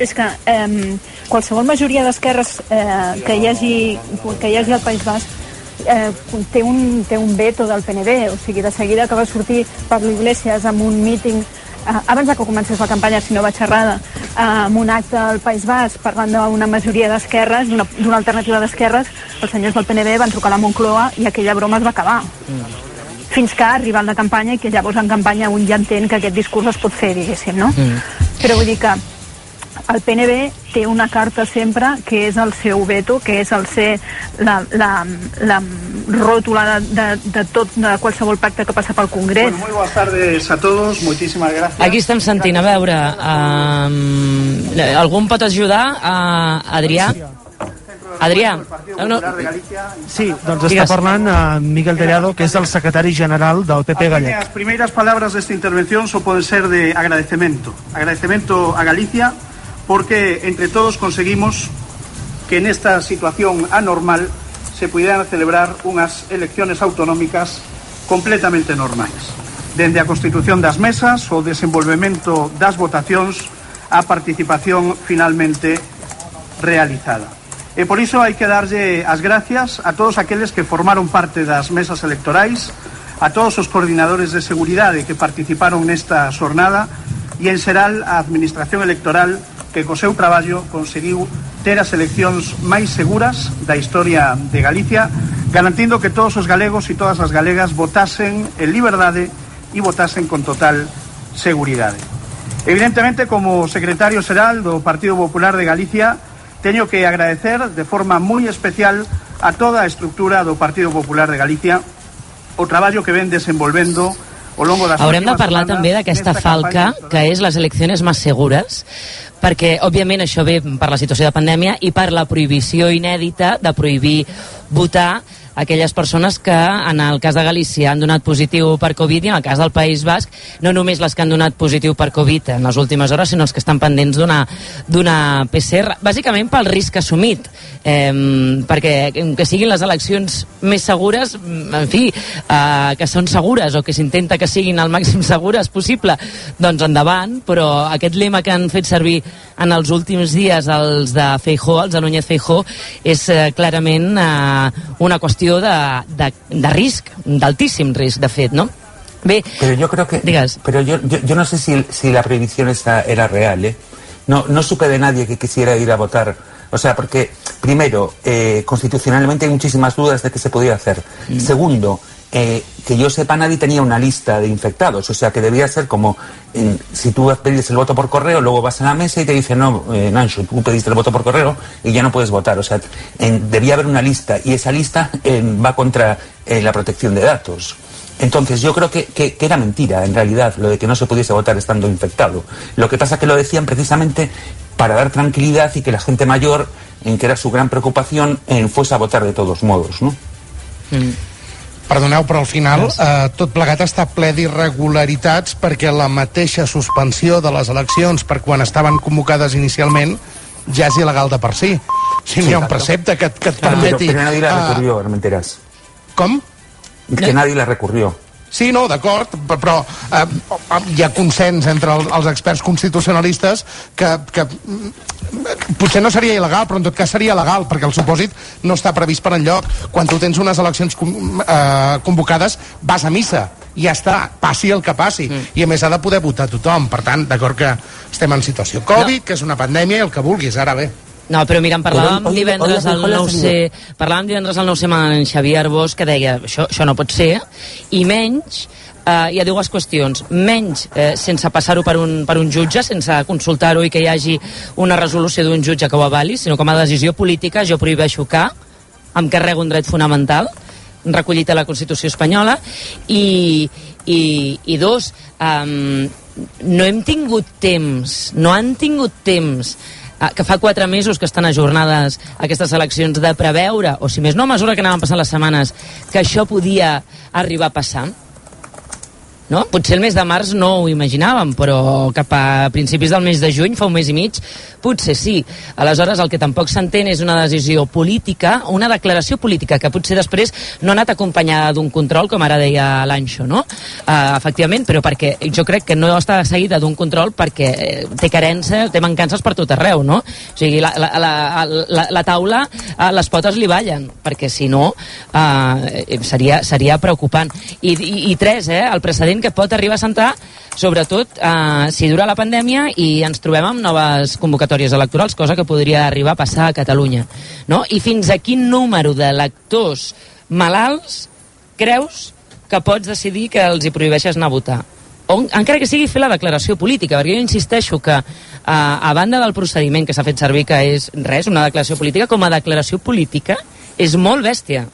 és que eh, qualsevol majoria d'esquerres eh, que, hi hagi, que hi hagi al País Basc eh, té, un, té un veto del PNB, o sigui, de seguida que va sortir Pablo Iglesias amb un míting eh, abans de que comencés la campanya, si no vaig errada, eh, amb un acte al País Basc parlant d'una majoria d'esquerres, d'una alternativa d'esquerres, els senyors del PNB van trucar a la Moncloa i aquella broma es va acabar. Fins que ha arribat la campanya i que llavors en campanya un ja entén que aquest discurs es pot fer, diguéssim, no? Però vull dir que el PNB té una carta sempre que és el seu veto, que és el ser la, la, la ròtula de, de, de tot, de qualsevol pacte que passa pel Congrés. Muy buenas tardes a todos, muchísimas gracias. Aquí estem sentint, a veure, um, algú em pot ajudar? Uh, Adrià? Adrià? No, no. Sí, doncs està parlant uh, Miguel Tellado, que és el secretari general del PP gallec. Las primeras palabras de esta intervención so pueden ser de agradecimiento. Agradecimiento a Galicia porque entre todos conseguimos que en esta situación anormal se pudieran celebrar unhas elecciones autonómicas completamente normais. Dende a constitución das mesas, o desenvolvemento das votacións, a participación finalmente realizada. E por iso hai que darlle as gracias a todos aqueles que formaron parte das mesas electorais, a todos os coordinadores de seguridade que participaron nesta xornada e en xeral a Administración Electoral que co seu traballo conseguiu ter as eleccións máis seguras da historia de Galicia, garantindo que todos os galegos e todas as galegas votasen en liberdade e votasen con total seguridade. Evidentemente, como secretario xeral do Partido Popular de Galicia, teño que agradecer de forma moi especial a toda a estructura do Partido Popular de Galicia o traballo que ven desenvolvendo Haurem de parlar també d'aquesta falca, que és les eleccions més segures, perquè, òbviament, això ve per la situació de pandèmia i per la prohibició inèdita de prohibir votar aquelles persones que en el cas de Galícia han donat positiu per Covid i en el cas del País Basc no només les que han donat positiu per Covid en les últimes hores, sinó els que estan pendents d'una PCR, bàsicament pel risc assumit, eh, perquè que siguin les eleccions més segures, en fi, eh, que són segures o que s'intenta que siguin el màxim segures possible, doncs endavant, però aquest lema que han fet servir en els últims dies els de Feijó, els de Núñez Feijó, és eh, clarament eh, una qüestió de, de, de risc, d'altíssim risc, de fet, no? Bé, Pero yo creo que. Pero yo, yo, yo no sé si, si la prohibición esa era real, ¿eh? No, no supe de nadie que quisiera ir a votar. O sea, porque primero, eh, constitucionalmente hay muchísimas dudas de qué se podía hacer. Segundo, eh, que yo sepa, nadie tenía una lista de infectados. O sea, que debía ser como en- si tú pedís el voto por correo, luego vas a la mesa y te dicen, no, eh, Nancho, tú pediste el voto por correo y ya no puedes votar. O sea, debía haber una lista y esa lista eh, va contra eh, la protección de datos. Entonces, yo creo que, que- era mentira, en realidad, lo de que no se pudiese votar estando infectado. Lo que pasa es que lo decían precisamente para dar tranquilidad y que la gente mayor, en que era su gran preocupación, eh, fuese a votar de todos modos, ¿no? Perdoneu, però al final eh, tot plegat està ple d'irregularitats perquè la mateixa suspensió de les eleccions per quan estaven convocades inicialment ja és il·legal de per si. Si no hi ha un precepte que, que et permeti... pero, pero nadie la eh, recurrió, Armenteras. com? Que nadie la recurrió. Sí, no, d'acord, pe- però eh, hi ha consens entre el, els experts constitucionalistes que, que mm, potser no seria il·legal, però en tot cas seria legal, perquè el supòsit no està previst per enlloc. Quan tu tens unes eleccions com, eh, convocades, vas a missa, i ja està, passi el que passi. Mm. I a més ha de poder votar tothom. Per tant, d'acord que estem en situació Covid, no. que és una pandèmia i el que vulguis, ara bé. No, però mira, en parlàvem oye, divendres al oye, 9C, parlàvem divendres al 9C amb en Xavier Arbós, que deia, això, això no pot ser, i menys, eh, hi ha dues qüestions, menys eh, sense passar-ho per, un, per un jutge, sense consultar-ho i que hi hagi una resolució d'un jutge que ho avali, sinó com a decisió política jo prohibeixo que em carrego un dret fonamental, recollit a la Constitució espanyola, i, i, i dos, um, no hem tingut temps, no han tingut temps que fa quatre mesos que estan ajornades aquestes eleccions de preveure, o si més no, a mesura que anaven passant les setmanes, que això podia arribar a passar. No? Potser el mes de març no ho imaginàvem, però cap a principis del mes de juny, fa un mes i mig, potser sí. Aleshores, el que tampoc s'entén és una decisió política, una declaració política, que potser després no ha anat acompanyada d'un control, com ara deia l'Anxo, no? Uh, efectivament, però perquè jo crec que no està seguida d'un control perquè eh, té carència, té mancances per tot arreu, no? O sigui, la, la, la, la, la taula, uh, les potes li ballen, perquè si no uh, seria, seria preocupant. I, i, I tres, eh, el precedent que pot arribar a sentar sobretot eh, si dura la pandèmia i ens trobem amb noves convocatòries electorals, cosa que podria arribar a passar a Catalunya. No? I fins a quin número d'electors malalts creus que pots decidir que els hi prohibeixes anar a votar? O, encara que sigui fer la declaració política, perquè jo insisteixo que eh, a banda del procediment que s'ha fet servir, que és res, una declaració política, com a declaració política és molt bèstia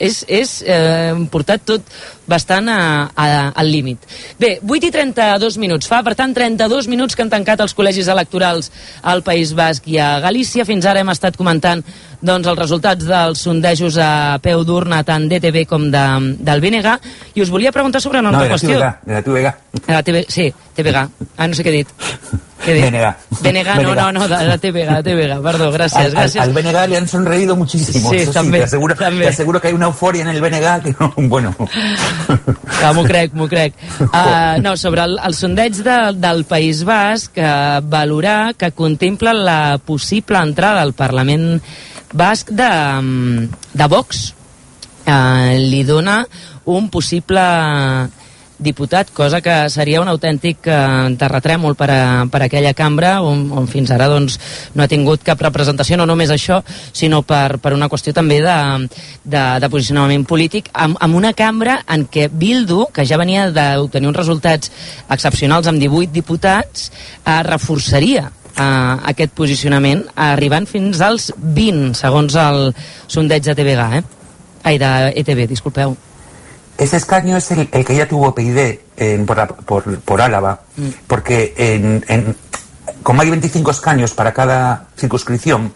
és, és eh, portat tot bastant a, a, al límit. Bé, 8 i 32 minuts. Fa, per tant, 32 minuts que han tancat els col·legis electorals al País Basc i a Galícia. Fins ara hem estat comentant doncs, els resultats dels sondejos a peu d'urna tant d'ETV com de, del BNG i us volia preguntar sobre una No, altra de la qüestió. TVG, de la TVG. De la TV, sí, TVG. Ah, no sé què he dit. BNG. BNG, no, no, no, de la TVG, de TVG, perdó, gràcies, Al, al, al BNG le han sonreído muchísimo. Sí, eso también, te, aseguro, también. te aseguro que hay una euforia en el BNG que no, bueno. Ah, m'ho crec, m'ho crec. Uh, no, sobre el, el sondeig de, del País Basc, uh, valorar que contempla la possible entrada al Parlament Basc de, de Vox. Uh, li dona un possible diputat, cosa que seria un autèntic eh, terratrèmol per a, per a aquella cambra on, on fins ara doncs, no ha tingut cap representació, no només això, sinó per, per una qüestió també de, de, de posicionament polític, amb, amb una cambra en què Bildu, que ja venia d'obtenir uns resultats excepcionals amb 18 diputats, eh, reforçaria eh, aquest posicionament arribant fins als 20, segons el sondeig de TVG, eh? Ai, de ETV, disculpeu. Ese escaño es el, el que ya tuvo PID en- por, por, por Álava, porque en, en- como hay 25 escaños para cada circunscripción,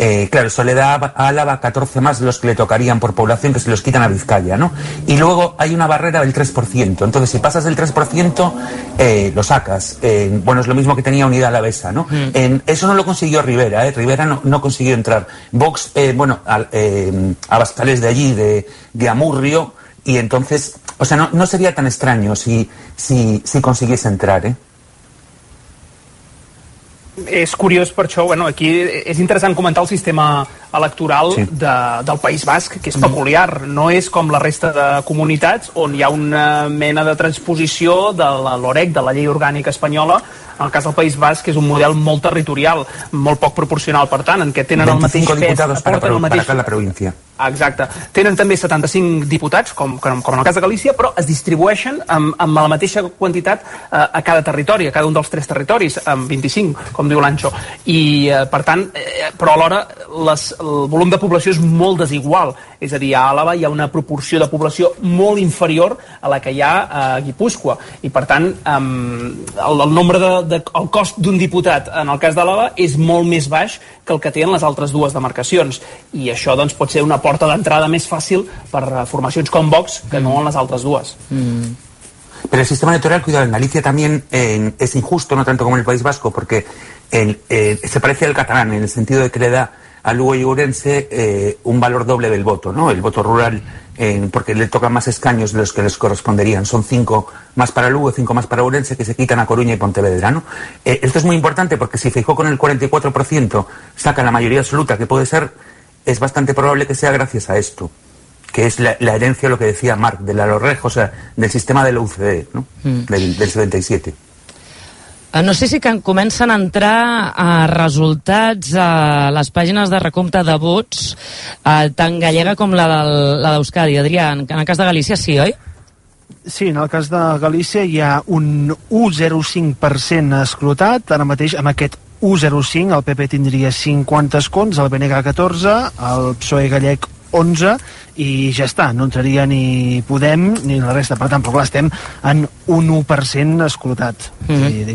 eh, claro, eso le da a Álava 14 más de los que le tocarían por población que se los quitan a Vizcaya, ¿no? Y luego hay una barrera del 3%, entonces si pasas del 3% eh, lo sacas. Eh, bueno, es lo mismo que tenía Unidad Alavesa, ¿no? En- eso no lo consiguió Rivera, ¿eh? Rivera no, no consiguió entrar. Vox, eh, bueno, al- eh, Abascales de allí, de, de Amurrio, y entonces, o sea, no, no sería tan extraño si, si, si consiguiese entrar, ¿eh? És curiós per això, bueno, aquí és interessant comentar el sistema electoral Sí. de, del País Basc, que és peculiar. No és com la resta de comunitats on hi ha una mena de transposició de la LOREC, de la llei orgànica espanyola, en el cas del País Basc és un model molt territorial, molt poc proporcional, per tant, en què tenen el mateix 25 pes, para, aporten el para mateix... cada provincia. Exacte. Tenen també 75 diputats, com, com, com en el cas de Galícia, però es distribueixen amb, amb la mateixa quantitat eh, a cada territori, a cada un dels tres territoris, amb 25, com diu l'Anxo. I, eh, per tant, eh, però alhora les, el volum de població és molt desigual. És a dir, a Àlava hi ha una proporció de població molt inferior a la que hi ha a Guipúscoa. I, per tant, eh, el, el nombre de, de, el cost d'un diputat en el cas d'Àlava és molt més baix que el que té en les altres dues demarcacions. I això doncs, pot ser una porta d'entrada més fàcil per a formacions com Vox que no en les altres dues. Pero el sistema electoral, cuidado, en Galicia también eh, es injusto, no tanto como en el País Vasco, porque el, eh, se parece al catalán en el sentido de que le da a Lugo y Ourense eh, un valor doble del voto, ¿no? El voto rural, eh, porque le tocan más escaños de los que les corresponderían. Son cinco más para Lugo, cinco más para Ourense, que se quitan a Coruña y Pontevedra, ¿no? Eh, esto es muy importante porque si Feijó con el 44% saca la mayoría absoluta que puede ser, es bastante probable que sea gracias a esto que es la, la herencia, lo que decía Marc, de la LOREG, o sea, del sistema de la UCD, ¿no? Mm. Del, del 77. Eh, No sé si que comencen a entrar a resultats a les pàgines de recompte de vots, eh, tant gallega com la d'Euskadi. Adrià, en en el cas de Galícia sí, oi? Sí, en el cas de Galícia hi ha un 1,05% escrutat. Ara mateix, amb aquest 1,05, el PP tindria 50 escons, el BNG 14, el PSOE gallec 11 i ja està, no entraria ni Podem ni la resta, per tant, però clar, estem en un 1% escrutat Mhm. I, i,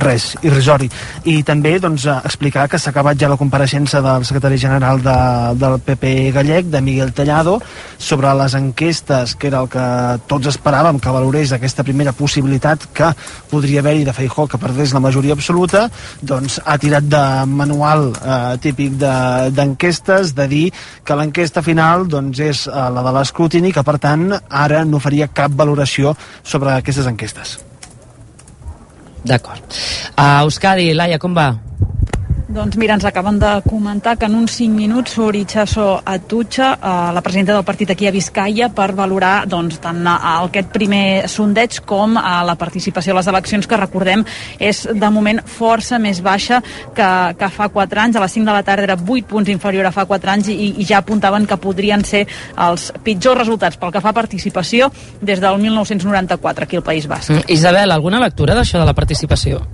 res, irrisori i també doncs, explicar que s'ha acabat ja la compareixença del secretari general de, del PP gallec, de Miguel Tellado sobre les enquestes que era el que tots esperàvem que valorés aquesta primera possibilitat que podria haver-hi de Feijó que perdés la majoria absoluta doncs ha tirat de manual eh, típic de- d'enquestes de, de dir que l'enquesta final doncs, és eh, la de l'escrutini que per tant ara no faria cap valoració sobre aquestes enquestes D'acord. A Euskadi, Laia, com va? Doncs mira, ens acaben de comentar que en uns 5 minuts surt Itxaso Atutxa, eh, la presidenta del partit aquí a Vizcaya, per valorar doncs, tant eh, aquest primer sondeig com a la participació a les eleccions, que recordem és de moment força més baixa que, que fa 4 anys. A les 5 de la tarda era 8 punts inferior a fa 4 anys i, i ja apuntaven que podrien ser els pitjors resultats pel que fa a participació des del 1994 aquí al País Basc. Mm, Isabel, alguna lectura d'això de la participació?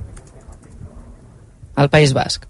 Al País Basc.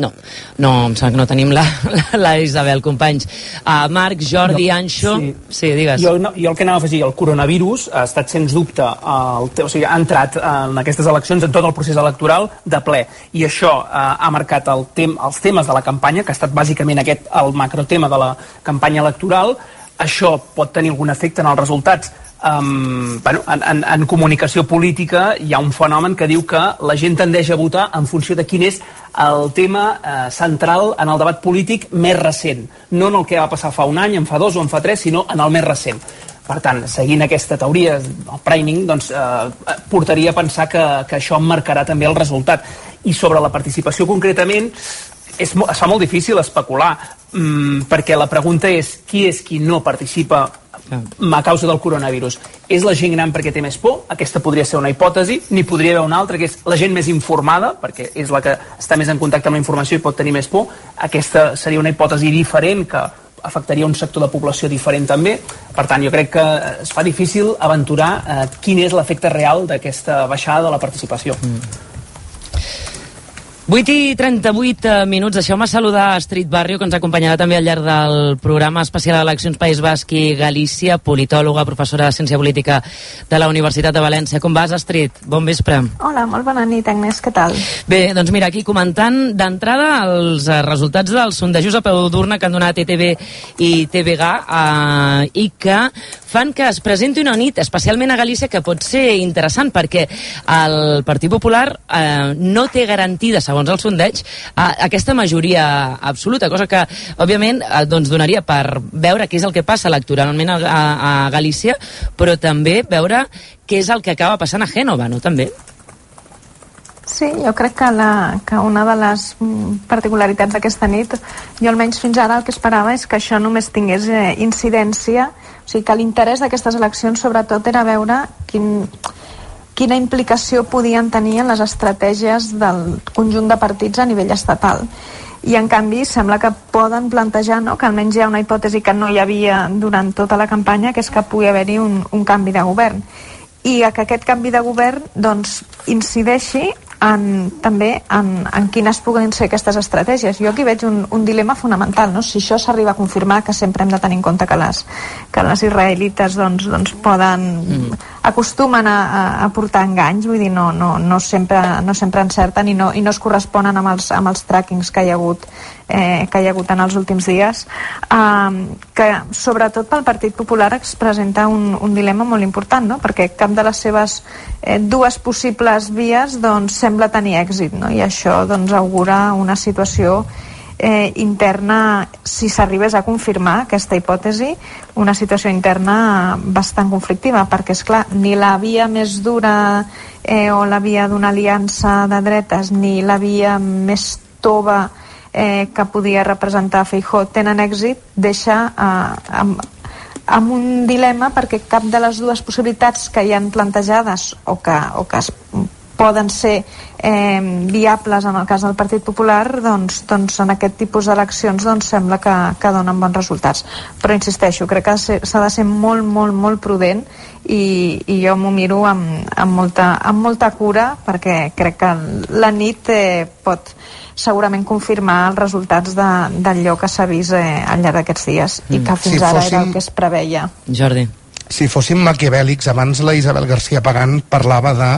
No, no, em sembla que no tenim la, la, la Isabel, companys. Uh, Marc, Jordi, no, Anxo... Sí, sí digues. Jo, no, jo el que anava a afegir, el coronavirus ha estat sens dubte, el, o sigui, ha entrat en aquestes eleccions en tot el procés electoral de ple i això eh, ha marcat el tem, els temes de la campanya, que ha estat bàsicament aquest el macrotema de la campanya electoral. Això pot tenir algun efecte en els resultats Um, bueno, en, en, en comunicació política hi ha un fenomen que diu que la gent tendeix a votar en funció de quin és el tema eh, central en el debat polític més recent. No en el que va passar fa un any, en fa dos o en fa tres, sinó en el més recent. Per tant, seguint aquesta teoria, el priming, doncs, eh, portaria a pensar que, que això marcarà també el resultat. I sobre la participació concretament, és, es fa molt difícil especular, mm, perquè la pregunta és qui és qui no participa a causa del coronavirus. És la gent gran perquè té més por? Aquesta podria ser una hipòtesi. N'hi podria haver una altra, que és la gent més informada, perquè és la que està més en contacte amb la informació i pot tenir més por. Aquesta seria una hipòtesi diferent que afectaria un sector de població diferent també. Per tant, jo crec que es fa difícil aventurar eh, quin és l'efecte real d'aquesta baixada de la participació. Mm. 8 i 38 eh, minuts. Deixeu-me saludar a Astrid Barrio, que ens acompanyarà també al llarg del programa especial d'eleccions País Basc i Galícia, politòloga, professora de Ciència Política de la Universitat de València. Com vas, Astrid? Bon vespre. Hola, molt bona nit, Agnès, què tal? Bé, doncs mira, aquí comentant d'entrada els eh, resultats dels sondejos a peu d'urna que han donat ETV i TVG eh, i que fan que es presenti una nit, especialment a Galícia, que pot ser interessant perquè el Partit Popular eh, no té garantida, segons el sondeig, eh, aquesta majoria absoluta, cosa que, òbviament, eh, doncs donaria per veure què és el que passa electoralment a, a, a Galícia, però també veure què és el que acaba passant a Gènova, no? També. Sí, jo crec que, la, que una de les mm, particularitats d'aquesta nit, jo almenys fins ara el que esperava és que això només tingués eh, incidència, sigui que l'interès d'aquestes eleccions sobretot era veure quin, quina implicació podien tenir en les estratègies del conjunt de partits a nivell estatal. I en canvi sembla que poden plantejar no, que almenys hi ha una hipòtesi que no hi havia durant tota la campanya que és que pugui haver-hi un, un canvi de govern. I que aquest canvi de govern doncs, incideixi en, també en, en quines puguin ser aquestes estratègies. Jo aquí veig un, un dilema fonamental, no? si això s'arriba a confirmar, que sempre hem de tenir en compte que les, que les israelites doncs, doncs poden, mm. Acostumen a, a, portar enganys, vull dir, no, no, no, sempre, no sempre encerten i no, i no es corresponen amb els, amb els trackings que hi ha hagut eh, que hi ha hagut en els últims dies, eh, que sobretot pel Partit Popular es presenta un, un dilema molt important, no? perquè cap de les seves eh, dues possibles vies doncs, sembla tenir èxit, no? i això doncs, augura una situació eh, interna, si s'arribés a confirmar aquesta hipòtesi, una situació interna bastant conflictiva, perquè, és clar ni la via més dura eh, o la via d'una aliança de dretes, ni la via més tova eh, que podia representar Feijó tenen èxit, deixa eh, amb, amb un dilema perquè cap de les dues possibilitats que hi han plantejades o que, o que es poden ser eh, viables en el cas del Partit Popular doncs, doncs en aquest tipus d'eleccions doncs, sembla que, que donen bons resultats però insisteixo, crec que s'ha de ser molt, molt, molt prudent i, i jo m'ho miro amb, amb, molta, amb molta cura perquè crec que la nit eh, pot segurament confirmar els resultats d'allò que s'ha vist eh, al llarg d'aquests dies mm. i que fins si ara fóssim... era el que es preveia. Jordi. Si fóssim maquiavèlics, abans la Isabel García Pagant parlava de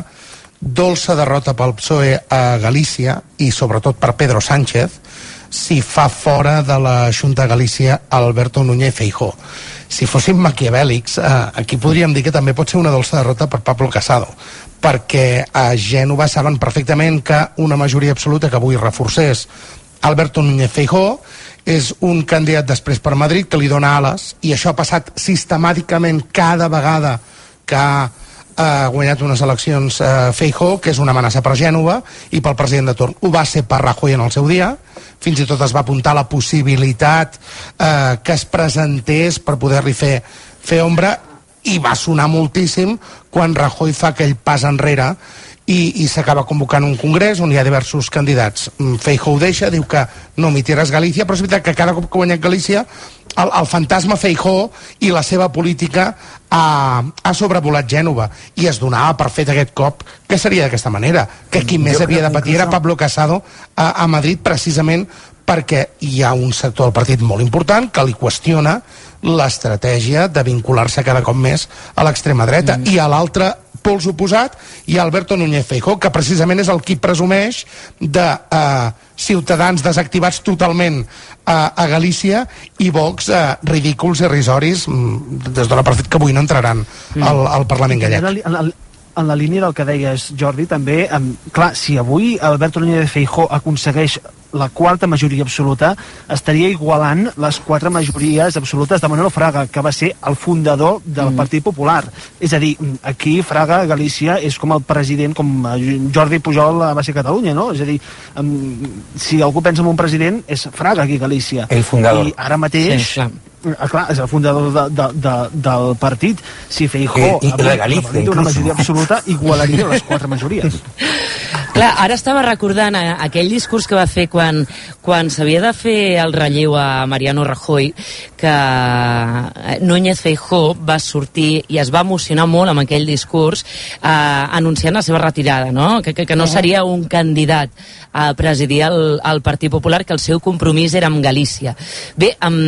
dolça derrota pel PSOE a Galícia i sobretot per Pedro Sánchez si fa fora de la Junta de Galícia Alberto Núñez Feijó. Si fóssim maquiavèlics, eh, aquí podríem dir que també pot ser una dolça derrota per Pablo Casado, perquè a Gènova saben perfectament que una majoria absoluta que avui reforcés Alberto Núñez Feijó és un candidat després per Madrid que li dona ales i això ha passat sistemàticament cada vegada que ha guanyat unes eleccions eh, Feijó, que és una amenaça per Gènova i pel president de torn. Ho va ser per Rajoy en el seu dia, fins i tot es va apuntar la possibilitat eh, que es presentés per poder-li fer, fer ombra i va sonar moltíssim quan Rajoy fa aquell pas enrere i, i s'acaba convocant un congrés on hi ha diversos candidats. Mm, Feijóo ho deixa, diu que no emitiràs Galícia, però és veritat que cada cop que guanyat Galícia el, el fantasma Feijó i la seva política ha, ha sobrevolat Gènova i es donava per fet aquest cop que seria d'aquesta manera, que qui més havia de patir era Pablo Casado a, a Madrid precisament perquè hi ha un sector del partit molt important que li qüestiona l'estratègia de vincular-se cada cop més a l'extrema dreta mm. i a l'altre pols oposat ha Alberto Núñez Feijó que precisament és el qui presumeix de eh, ciutadans desactivats totalment eh, a Galícia i Vox eh, ridículs i risoris mm, des de la partit que avui no entraran mm. al, al Parlament gallec en la, en la línia del que deies, Jordi, també, amb, clar, si avui Alberto Núñez Feijó aconsegueix la quarta majoria absoluta estaria igualant les quatre majories absolutes de Manuel Fraga, que va ser el fundador del mm. Partit Popular. És a dir, aquí Fraga, Galícia, és com el president, com Jordi Pujol va ser Catalunya, no? És a dir, si algú pensa en un president, és Fraga aquí a Galícia. El fundador. I ara mateix... Sí, clar Ah, clar, és el fundador de, de, de, del partit. Si Feijó I, i la Galícia, una majoria absoluta, igualaria les quatre majories. Clar, ara estava recordant eh, aquell discurs que va fer quan, quan s'havia de fer el relleu a Mariano Rajoy, que eh, Núñez Feijó va sortir i es va emocionar molt amb aquell discurs eh, anunciant la seva retirada, no? Que, que, que no seria un candidat a presidir el, el Partit Popular, que el seu compromís era amb Galícia. Bé, um,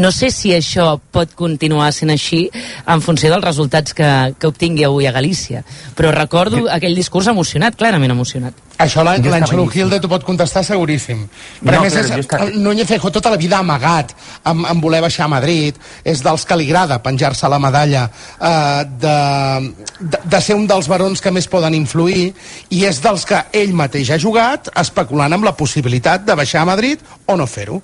no sé si això pot continuar sent així en funció dels resultats que, que obtingui avui a Galícia, però recordo aquell discurs emocionat, clarament emocionat. Això l'Àngelo Gilde t'ho pot contestar seguríssim. Però no, a més, és, està... Núñez Feijó tota la vida ha amagat amb, amb voler baixar a Madrid. És dels que li agrada penjar-se la medalla eh, de, de, de ser un dels barons que més poden influir i és dels que ell mateix ha jugat especulant amb la possibilitat de baixar a Madrid o no fer-ho.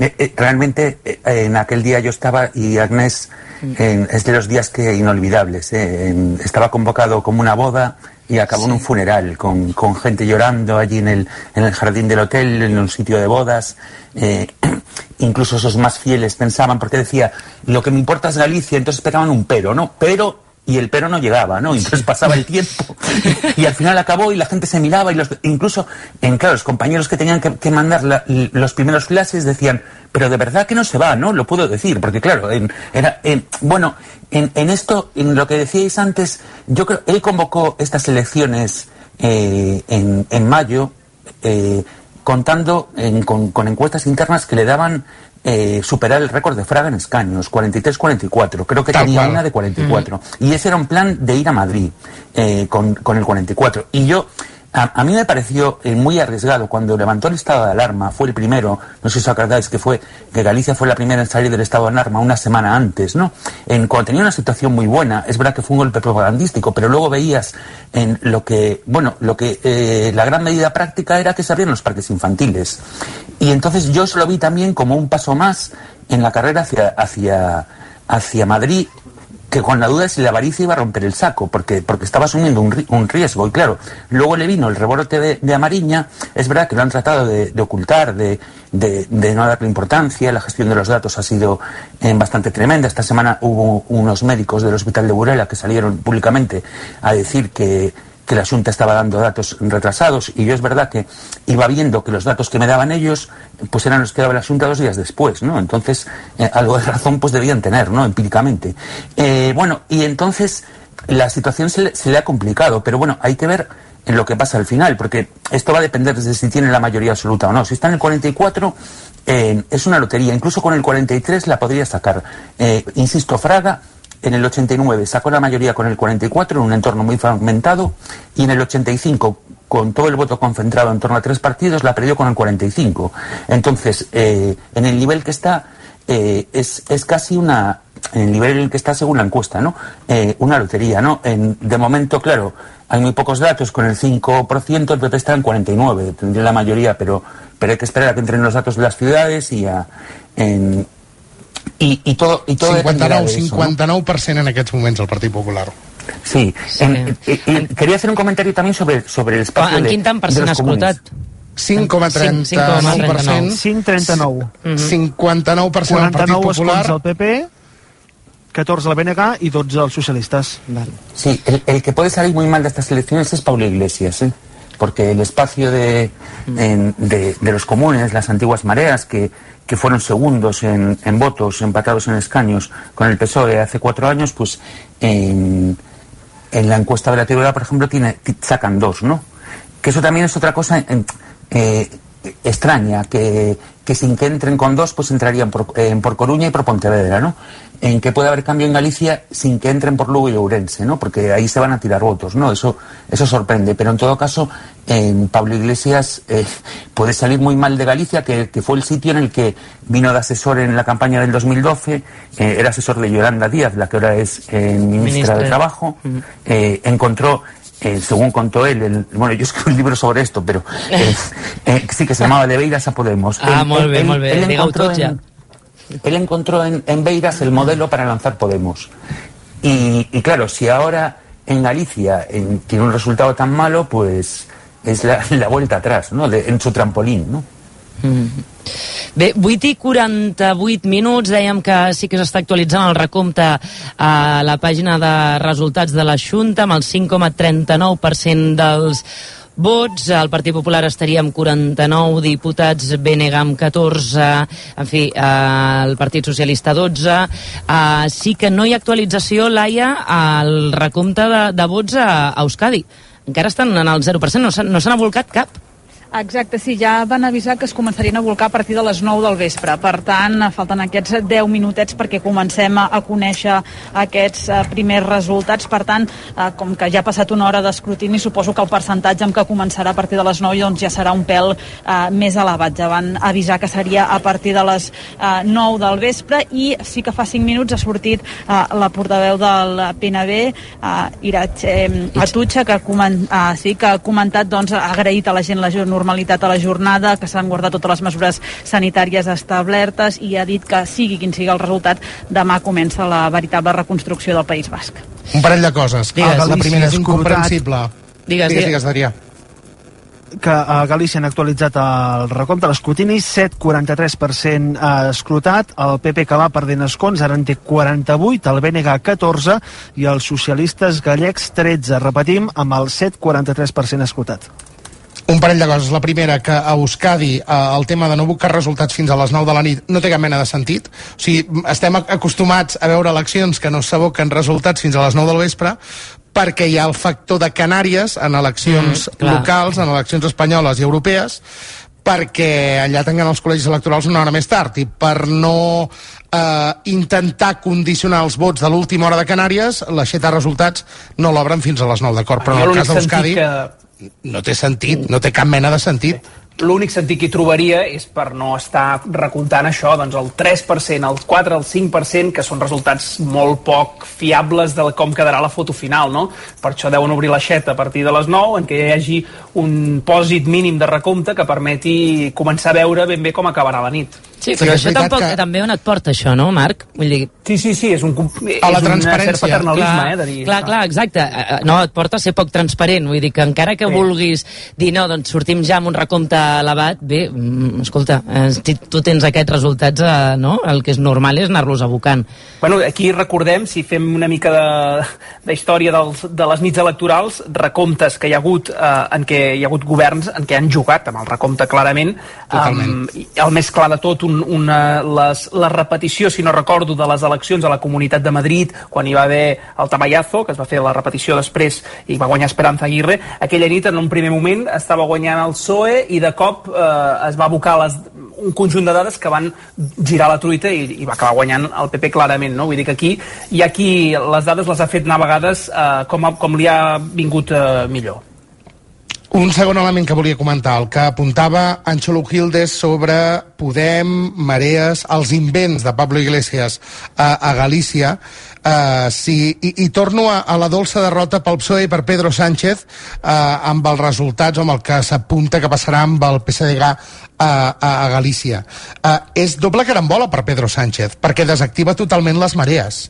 Eh, eh, realmente eh, en aquel día yo estaba y Agnés en- es de los días que inolvidables. eh, en- estaba convocado como una boda y acabó en un funeral con, con gente llorando allí en el, en el jardín del hotel, en un sitio de bodas. eh, incluso esos más fieles pensaban, porque decía, lo que me importa es Galicia, entonces pegaban un pero, ¿no? Pero y el pero no llegaba, ¿no? Entonces pasaba el tiempo y al final acabó y la gente se miraba y los, incluso, en, claro, los compañeros que tenían que, mandar los primeros clases decían, pero de verdad que no se va, ¿no? Lo puedo decir, porque claro, en- era, en- bueno, en, en esto, en lo que decíais antes, yo creo, él convocó estas elecciones eh, en, en mayo, eh, contando en- con, con encuestas internas que le daban eh, superar el récord de Fraga en escaños, 43-44. Creo que Tal tenía cual. una de 44. Y ese era un plan de ir a Madrid eh, con, con el 44. Y yo, a, a mí me pareció eh, muy arriesgado cuando levantó el estado de alarma, fue el primero, no sé si os acordáis que fue, que Galicia fue la primera en salir del estado de alarma una semana antes, ¿no? En, cuando tenía una situación muy buena, es verdad que fue un golpe propagandístico, pero luego veías en lo que, bueno, lo que eh, la gran medida práctica era que se abrían los parques infantiles. Y entonces yo se lo vi también como un paso más en la carrera hacia, hacia, hacia Madrid que con la duda de si la avaricia iba a romper el saco, porque, porque estaba asumiendo un, un riesgo. Y claro, luego le vino el rebrote de, de es verdad que lo han tratado de, ocultar, de, de- de no darle importancia, la gestión de los datos ha sido eh, bastante tremenda. Esta semana hubo unos médicos del Hospital de Burela que salieron públicamente a decir que, que la Junta estaba dando datos retrasados y yo es verdad que iba viendo que los datos que me daban ellos pues eran los que daba la Junta dos días después, ¿no? Entonces, eh, algo de razón pues debían tener, ¿no? Empíricamente. Eh, bueno, y entonces la situación se le, se le ha complicado, pero bueno, hay que ver en lo que pasa al final, porque esto va a depender de si tiene la mayoría absoluta o no. Si está en el 44, eh, es una lotería. Incluso con el 43 la podría sacar. Eh, insisto, Fraga en el 89 sacó la mayoría con el 44 en un entorno muy fragmentado y en el 85 con todo el voto concentrado en torno a tres partidos la perdió con el 45. Entonces, eh, en el nivel que está eh, es, es casi una en el nivel en el que está según la encuesta, ¿no? Eh, una lotería, ¿no? En- de momento, claro, hay muy pocos datos, con el 5%, el PP está en 49, tendría la mayoría, pero, pero hay que esperar a que entren los datos de las ciudades y a, en, y, y todo, y todo dependerá 59, de eso, ¿no? 59% en aquests moments el Partit Popular. Sí, en- y- y quería hacer un comentario también sobre, sobre el espacio En de, quin tant per cent escrutat? 5,39%. 5,39. 59% al Partit 49 Popular. al PP, 14 al BNG i 12 als socialistes. Vale. Sí, el, el que puede salir muy mal de estas elecciones es Pablo Iglesias, ¿eh? Porque el espacio de, de, de los comunes, las antiguas mareas, que, que fueron segundos en, votos, empatados en escaños con el PSOE hace cuatro años, pues en, en la encuesta de la teoría, por ejemplo, tiene, ti- sacan dos, ¿no? Que eso también es otra cosa eh, extraña, que, que sin que entren con dos, pues entrarían por, en por Coruña y por Pontevedra, ¿no? En que puede haber cambio en Galicia sin que entren por Lugo y Ourense, ¿no? Porque ahí se van a tirar votos, ¿no? Eso, eso sorprende. Pero en todo caso, en Pablo Iglesias eh, puede salir muy mal de Galicia, que, que fue el sitio en el que vino de asesor en la campaña del 2012, eh, era asesor de Yolanda Díaz, la que ahora es eh, ministra, de Trabajo, eh, encontró eh, según contó él, el- bueno, yo escribí un libro sobre esto, pero eh, eh, sí que se llamaba De Beiras a Podemos. Ah, molt bé, molt bé. Digueu encontró tot ja. en, él encontró en, en Beiras el modelo para lanzar Podemos. Y, y claro, si ahora en Galicia en- tiene un resultado tan malo, pues es la, la vuelta atrás, ¿no? De- en su trampolín, ¿no? Bé, 8 i 48 minuts, dèiem que sí que s'està actualitzant el recompte a la pàgina de resultats de la Junta, amb el 5,39% dels vots, el Partit Popular estaria amb 49 diputats, BNG amb 14, en fi, eh, el Partit Socialista 12. Eh, sí que no hi ha actualització, Laia, al recompte de, de vots a, a Euskadi. Encara estan en el 0%, no s'han no volcat cap. Exacte, sí, ja van avisar que es començarien a volcar a partir de les 9 del vespre. Per tant, falten aquests 10 minutets perquè comencem a, conèixer aquests eh, primers resultats. Per tant, eh, com que ja ha passat una hora d'escrutini, suposo que el percentatge amb què començarà a partir de les 9 doncs, ja serà un pèl eh, més elevat. Ja van avisar que seria a partir de les eh, 9 del vespre i sí que fa 5 minuts ha sortit la portaveu del PNB, Iratxe Atutxa, que, ha comen, eh, sí, que ha comentat, doncs, ha agraït a la gent la generositat normalitat a la jornada, que s'han guardat totes les mesures sanitàries establertes i ha dit que sigui quin sigui el resultat, demà comença la veritable reconstrucció del País Basc. Un parell de coses. Digues. la primera és incomprensible. Digues, digues, digues. digues Adrià. que a Galícia han actualitzat el recompte, l'escrutini, 7,43% eh, escrutat, el PP que va perdent escons, ara en té 48, el BNG 14 i els socialistes gallecs 13, repetim, amb el 7,43% escrutat. Un parell de coses. La primera, que a Euskadi eh, el tema de no buscar resultats fins a les 9 de la nit no té cap mena de sentit. O sigui, estem acostumats a veure eleccions que no s'aboquen resultats fins a les 9 del vespre, perquè hi ha el factor de Canàries en eleccions Mm, clar. locals, en eleccions espanyoles i europees, perquè allà tenen els col·legis electorals una hora més tard i per no eh, intentar condicionar els vots de l'última hora de Canàries, l'aixeta de resultats no l'obren fins a les 9, d'acord? Però en el cas d'Euskadi que no té sentit, no té cap mena de sentit. L'únic sentit que hi trobaria és per no estar recomptant això, doncs el 3%, el 4, el 5%, que són resultats molt poc fiables de com quedarà la foto final, no? Per això deuen obrir l'aixeta a partir de les 9, en què hi hagi un pòsit mínim de recompte que permeti començar a veure ben bé com acabarà la nit. Sí, però això tampoc, que... també on et porta això, no, Marc? Vull dir... Sí, sí, sí, és un, és A la un transparència. cert paternalisme, clar, eh, de dir... clar, clar, exacte. Eh, eh, No, et porta a ser poc transparent. Vull dir que encara que Sí. vulguis dir, no, doncs sortim ja amb un recompte elevat, bé, mm, escolta, eh, si tu tens aquests resultats, eh, no? El que és normal és anar-los abocant. Bueno, aquí recordem, si fem una mica de, de història dels, de les nits electorals, recomptes que hi ha hagut eh, en què hi ha hagut governs en què han jugat amb el recompte clarament. Totalment. Um, el més clar de tot, un, una, les, la repetició, si no recordo, de les eleccions a la Comunitat de Madrid, quan hi va haver el Tamayazo, que es va fer la repetició després i va guanyar Esperanza Aguirre, aquella nit en un primer moment estava guanyant el PSOE i de cop eh, es va abocar les, un conjunt de dades que van girar la truita i, i va acabar guanyant el PP clarament, no? Vull dir que aquí hi ha qui les dades les ha fet anar a vegades eh, com, com li ha vingut eh, millor. Un segon element que volia comentar, el que apuntava Anxolo Gildes sobre Podem, Marees, els invents de Pablo Iglesias a, a Galícia, uh, si, i, i torno a, a la dolça derrota pel PSOE i per Pedro Sánchez uh, amb els resultats amb el que s'apunta que passarà amb el PSDG a, a, a Galícia. Uh, és doble carambola per Pedro Sánchez, perquè desactiva totalment les marees.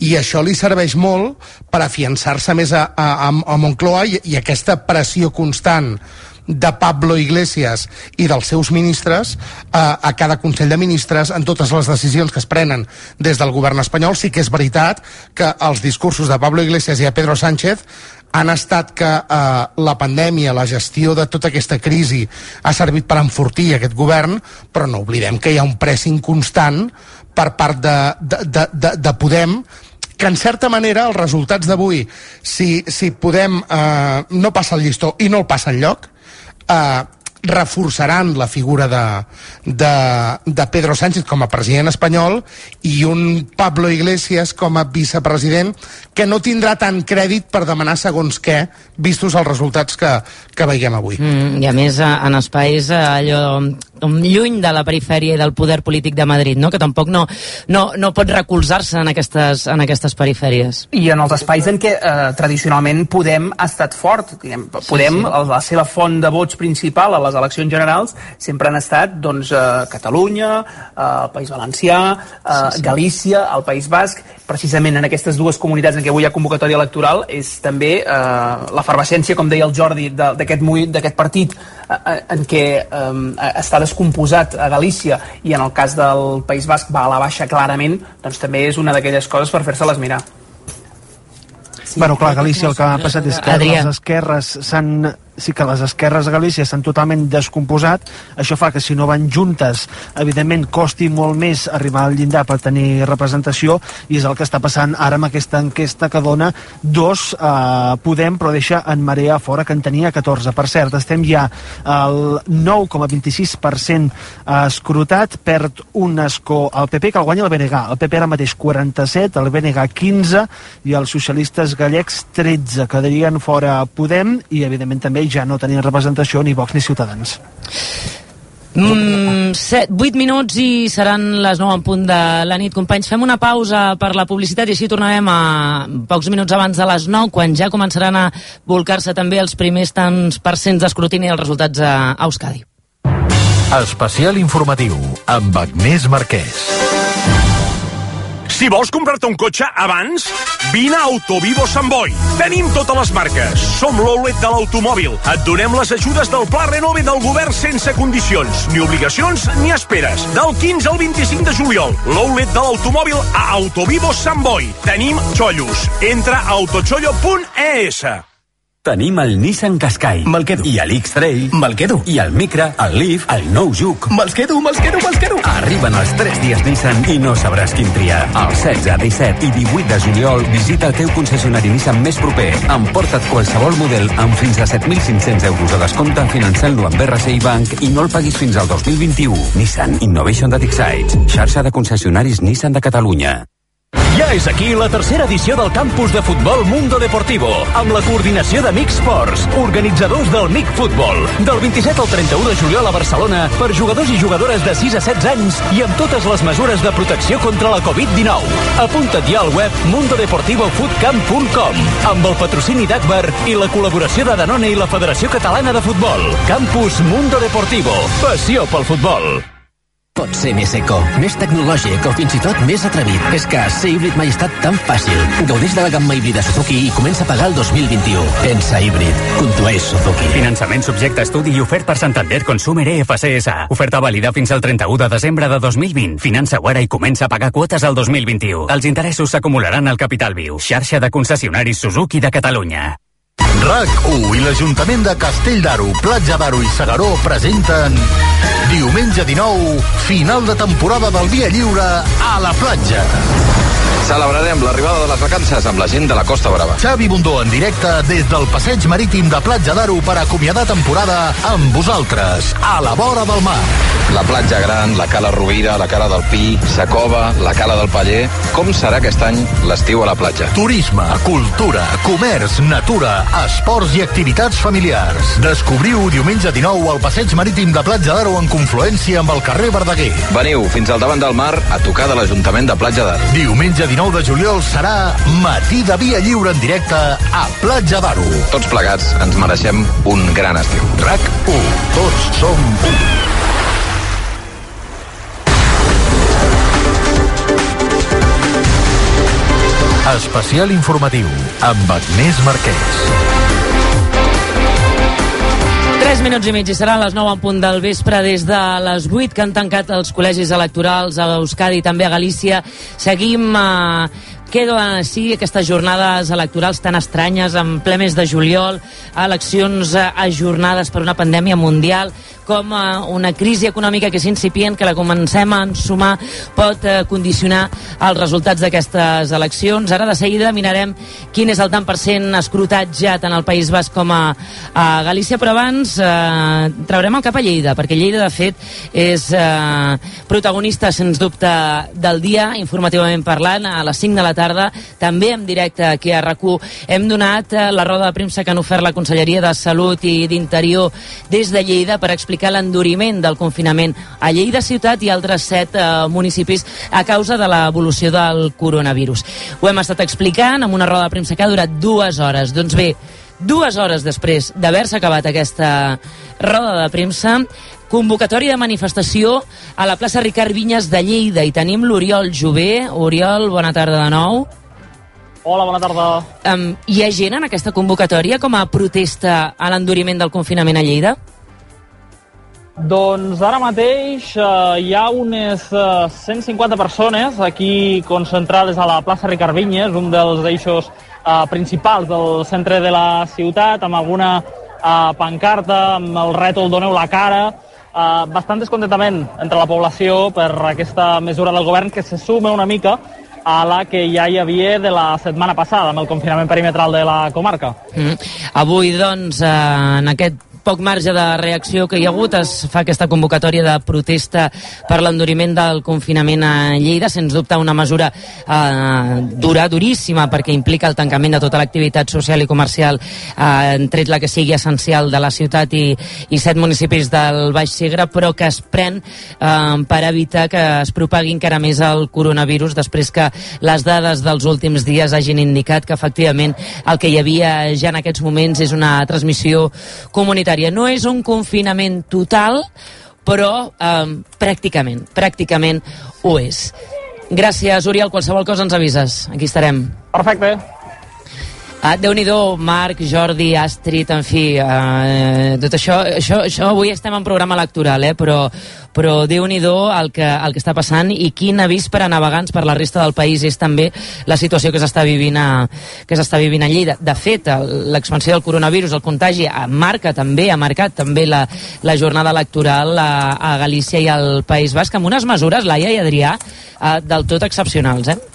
I això li serveix molt per afiançar-se més a, a, a, Moncloa i, i aquesta pressió constant de Pablo Iglesias i dels seus ministres a, a cada Consell de Ministres en totes les decisions que es prenen des del govern espanyol. Sí que és veritat que els discursos de Pablo Iglesias i de Pedro Sánchez han estat que eh, la pandèmia, la gestió de tota aquesta crisi ha servit per enfortir aquest govern, però no oblidem que hi ha un pressing constant per part de, de, de, de, de Podem que en certa manera els resultats d'avui si, si Podem eh, no passa el llistó i no el passa enlloc eh, reforçaran la figura de, de, de Pedro Sánchez com a president espanyol i un Pablo Iglesias com a vicepresident que no tindrà tant crèdit per demanar segons què, vistos els resultats que, que veiem avui. Mm, I a més, eh, en espais eh, allò um, lluny de la perifèria i del poder polític de Madrid, no? que tampoc no, no, no pot recolzar-se en aquestes, en aquestes perifèries. I en els espais en què eh, tradicionalment Podem ha estat fort. Diguem, Podem, sí. sí. la seva font de vots principal a les eleccions generals sempre han estat doncs, eh, Catalunya, eh, el País Valencià, eh, sí, sí. Galícia, el País Basc. Precisament en aquestes dues comunitats en què avui hi ha convocatòria electoral és també eh, l'efervescència, com deia el Jordi, de- d'aquest partit eh, eh, en què eh, està descomposat a Galícia i en el cas del País Basc va a la baixa clarament, doncs també és una d'aquelles coses per fer-se-les mirar. Sí, bueno, clar, a Galícia el que ha passat és que Adrià. les esquerres s'han sí que les esquerres a Galícia s'han totalment descomposat, això fa que si no van juntes, evidentment costi molt més arribar al llindar per tenir representació i és el que està passant ara amb aquesta enquesta que dona dos eh, Podem però deixa en Marea fora que en tenia 14. Per cert, estem ja al 9,26% escrutat, perd un escó al PP que el guanya el BNG. El PP ara mateix 47, el BNG 15 i els socialistes gallecs 13. Quedarien fora Podem i evidentment també ja no tenien representació ni Vox ni Ciutadans. Mm, 7, 8 minuts i seran les 9 en punt de la nit. Companys, fem una pausa per la publicitat i així tornarem a pocs minuts abans de les 9, quan ja començaran a volcar-se també els primers tants percents d'escrutini dels resultats a Euskadi. Especial informatiu amb Agnès Marquès. Si vols comprar-te un cotxe abans, vine a Autovivo Sant Boi. Tenim totes les marques. Som l'oulet de l'automòbil. Et donem les ajudes del Pla Renove del govern sense condicions, ni obligacions ni esperes. Del 15 al 25 de juliol, l'oulet de l'automòbil a Autovivo Sant Boi. Tenim xollos. Entra a autochollo.es. Tenim el Nissan Qashqai. Me'l quedo. I l'X-Trail. Me'l quedo. I el Micra, el Leaf, el nou Juke. Me'ls quedo, me'ls quedo, me'ls quedo. Arriben els 3 dies Nissan i no sabràs quin triar. El 16, 17 i 18 de juliol visita el teu concessionari Nissan més proper. Emporta't qualsevol model amb fins a 7.500 euros de descompte finançant-lo amb RCI Bank i no el paguis fins al 2021. Nissan Innovation that excites. Xarxa de concessionaris Nissan de Catalunya. Ja és aquí la tercera edició del campus de futbol Mundo Deportivo, amb la coordinació de MIC Sports, organitzadors del MIC Futbol, del 27 al 31 de juliol a Barcelona per jugadors i jugadores de 6 a 16 anys i amb totes les mesures de protecció contra la Covid-19. Apunta't ja al web mundodeportivofootcamp.com amb el patrocini d'Agbar i la col·laboració de Danone i la Federació Catalana de Futbol. Campus Mundo Deportivo. Passió pel futbol. Pot ser més eco, més tecnològic o fins i tot més atrevit. És que ser híbrid mai ha estat tan fàcil. Gaudeix de la gamma híbrida Suzuki i comença a pagar el 2021. Pensa híbrid. Condueix Suzuki. Finançament subjecte a estudi i ofert per Santander Consumer EFCSA. Oferta vàlida fins al 31 de desembre de 2020. Finança ara i comença a pagar quotes al 2021. Els interessos s'acumularan al capital viu. Xarxa de concessionaris Suzuki de Catalunya. RAC1 i l'Ajuntament de Castell d'Aro, Platja d'Aro i Segaró presenten Diumenge 19, final de temporada del Via Lliure a la platja. Celebrarem l'arribada de les vacances amb la gent de la Costa Brava. Xavi Bundó en directe des del passeig marítim de Platja d'Aro per acomiadar temporada amb vosaltres, a la vora del mar. La platja gran, la cala Rovira, la cala del Pi, Sacova, la cala del Paller... Com serà aquest any l'estiu a la platja? Turisme, cultura, comerç, natura, esports i activitats familiars. Descobriu diumenge 19 al passeig marítim de Platja d'Aro en confluència amb el carrer Verdaguer. Veniu fins al davant del mar a tocar de l'Ajuntament de Platja d'Aro. Diumenge 19 de juliol serà Matí de Via Lliure en directe a Platja d'Aro. Tots plegats ens mereixem un gran estiu. RAC 1. Tots som 1. Especial informatiu amb Agnès Marquès. 3 minuts i mig i seran les 9 en punt del vespre des de les 8 que han tancat els col·legis electorals a Euskadi i també a Galícia. Seguim eh, queden així aquestes jornades electorals tan estranyes en ple mes de juliol, eleccions eh, ajornades per una pandèmia mundial, com una crisi econòmica que és incipient, que la comencem a ensumar, pot eh, condicionar els resultats d'aquestes eleccions. Ara de seguida mirarem quin és el tant per cent escrutat ja tant al País Basc com a, a Galícia, però abans eh, traurem el cap a Lleida, perquè Lleida, de fet, és eh, protagonista, sens dubte, del dia, informativament parlant, a les 5 de la tarda, també en directe aquí a rac Hem donat eh, la roda de premsa que han ofert la Conselleria de Salut i d'Interior des de Lleida per explicar l'enduriment del confinament a Lleida ciutat i altres set eh, municipis a causa de l'evolució del coronavirus. Ho hem estat explicant amb una roda de premsa que ha durat dues hores. Doncs bé, dues hores després d'haver-se acabat aquesta roda de premsa, convocatòria de manifestació a la plaça Ricard Vinyes de Lleida i tenim l'Oriol Jové. Oriol, bona tarda de nou. Hola, bona tarda. Um, hi ha gent en aquesta convocatòria com a protesta a l'enduriment del confinament a Lleida? Doncs ara mateix eh, hi ha unes eh, 150 persones aquí concentrades a la plaça Ricard Vinyes, un dels eixos eh, principals del centre de la ciutat, amb alguna eh, pancarta, amb el rètol Doneu la cara, eh, bastant descontentament entre la població per aquesta mesura del govern que se suma una mica a la que ja hi havia de la setmana passada amb el confinament perimetral de la comarca. Mm. Avui, doncs, eh, en aquest poc marge de reacció que hi ha hagut. Es fa aquesta convocatòria de protesta per l'enduriment del confinament a Lleida, sens dubte una mesura eh, dura, duríssima, perquè implica el tancament de tota l'activitat social i comercial, eh, tret la que sigui essencial de la ciutat i, i set municipis del Baix Segre, però que es pren eh, per evitar que es propagui encara més el coronavirus després que les dades dels últims dies hagin indicat que efectivament el que hi havia ja en aquests moments és una transmissió comunitària. No és un confinament total, però eh, pràcticament, pràcticament ho és. Gràcies, Oriol. Qualsevol cosa ens avises. Aquí estarem. Perfecte. Ah, Déu-n'hi-do, Marc, Jordi, Astrid, en fi, eh, tot això, això, això avui estem en programa electoral, eh, però, però Déu-n'hi-do el, que, el que està passant i quin avís per a navegants per la resta del país és també la situació que s'està vivint, a, que s'està vivint a Lleida. De fet, l'expansió del coronavirus, el contagi, marca també, ha marcat també la, la jornada electoral a, a Galícia i al País Basc, amb unes mesures, Laia i Adrià, eh, del tot excepcionals, eh?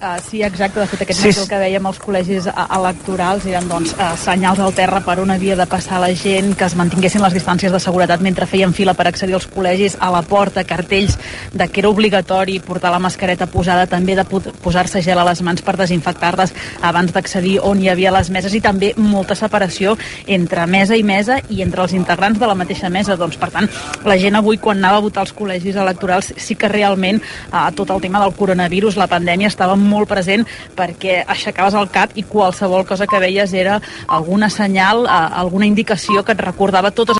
Uh, sí, exacte. De fet, aquest Sí, matí sí. el que veiem als col·legis uh, electorals eren doncs, uh, senyals al terra per on havia de passar la gent, que es mantinguessin les distàncies de seguretat mentre feien fila per accedir als col·legis, a la porta, cartells de que era obligatori portar la mascareta posada, també de po- posar-se gel a les mans per desinfectar-les abans d'accedir on hi havia les meses i també molta separació entre mesa i mesa i entre els integrants de la mateixa mesa. Doncs, per tant, la gent avui quan anava a votar als col·legis electorals sí que realment uh, tot el tema del coronavirus, la pandèmia estava molt present perquè aixecaves el cap i qualsevol cosa que veies era alguna senyal, uh, alguna indicació que et recordava totes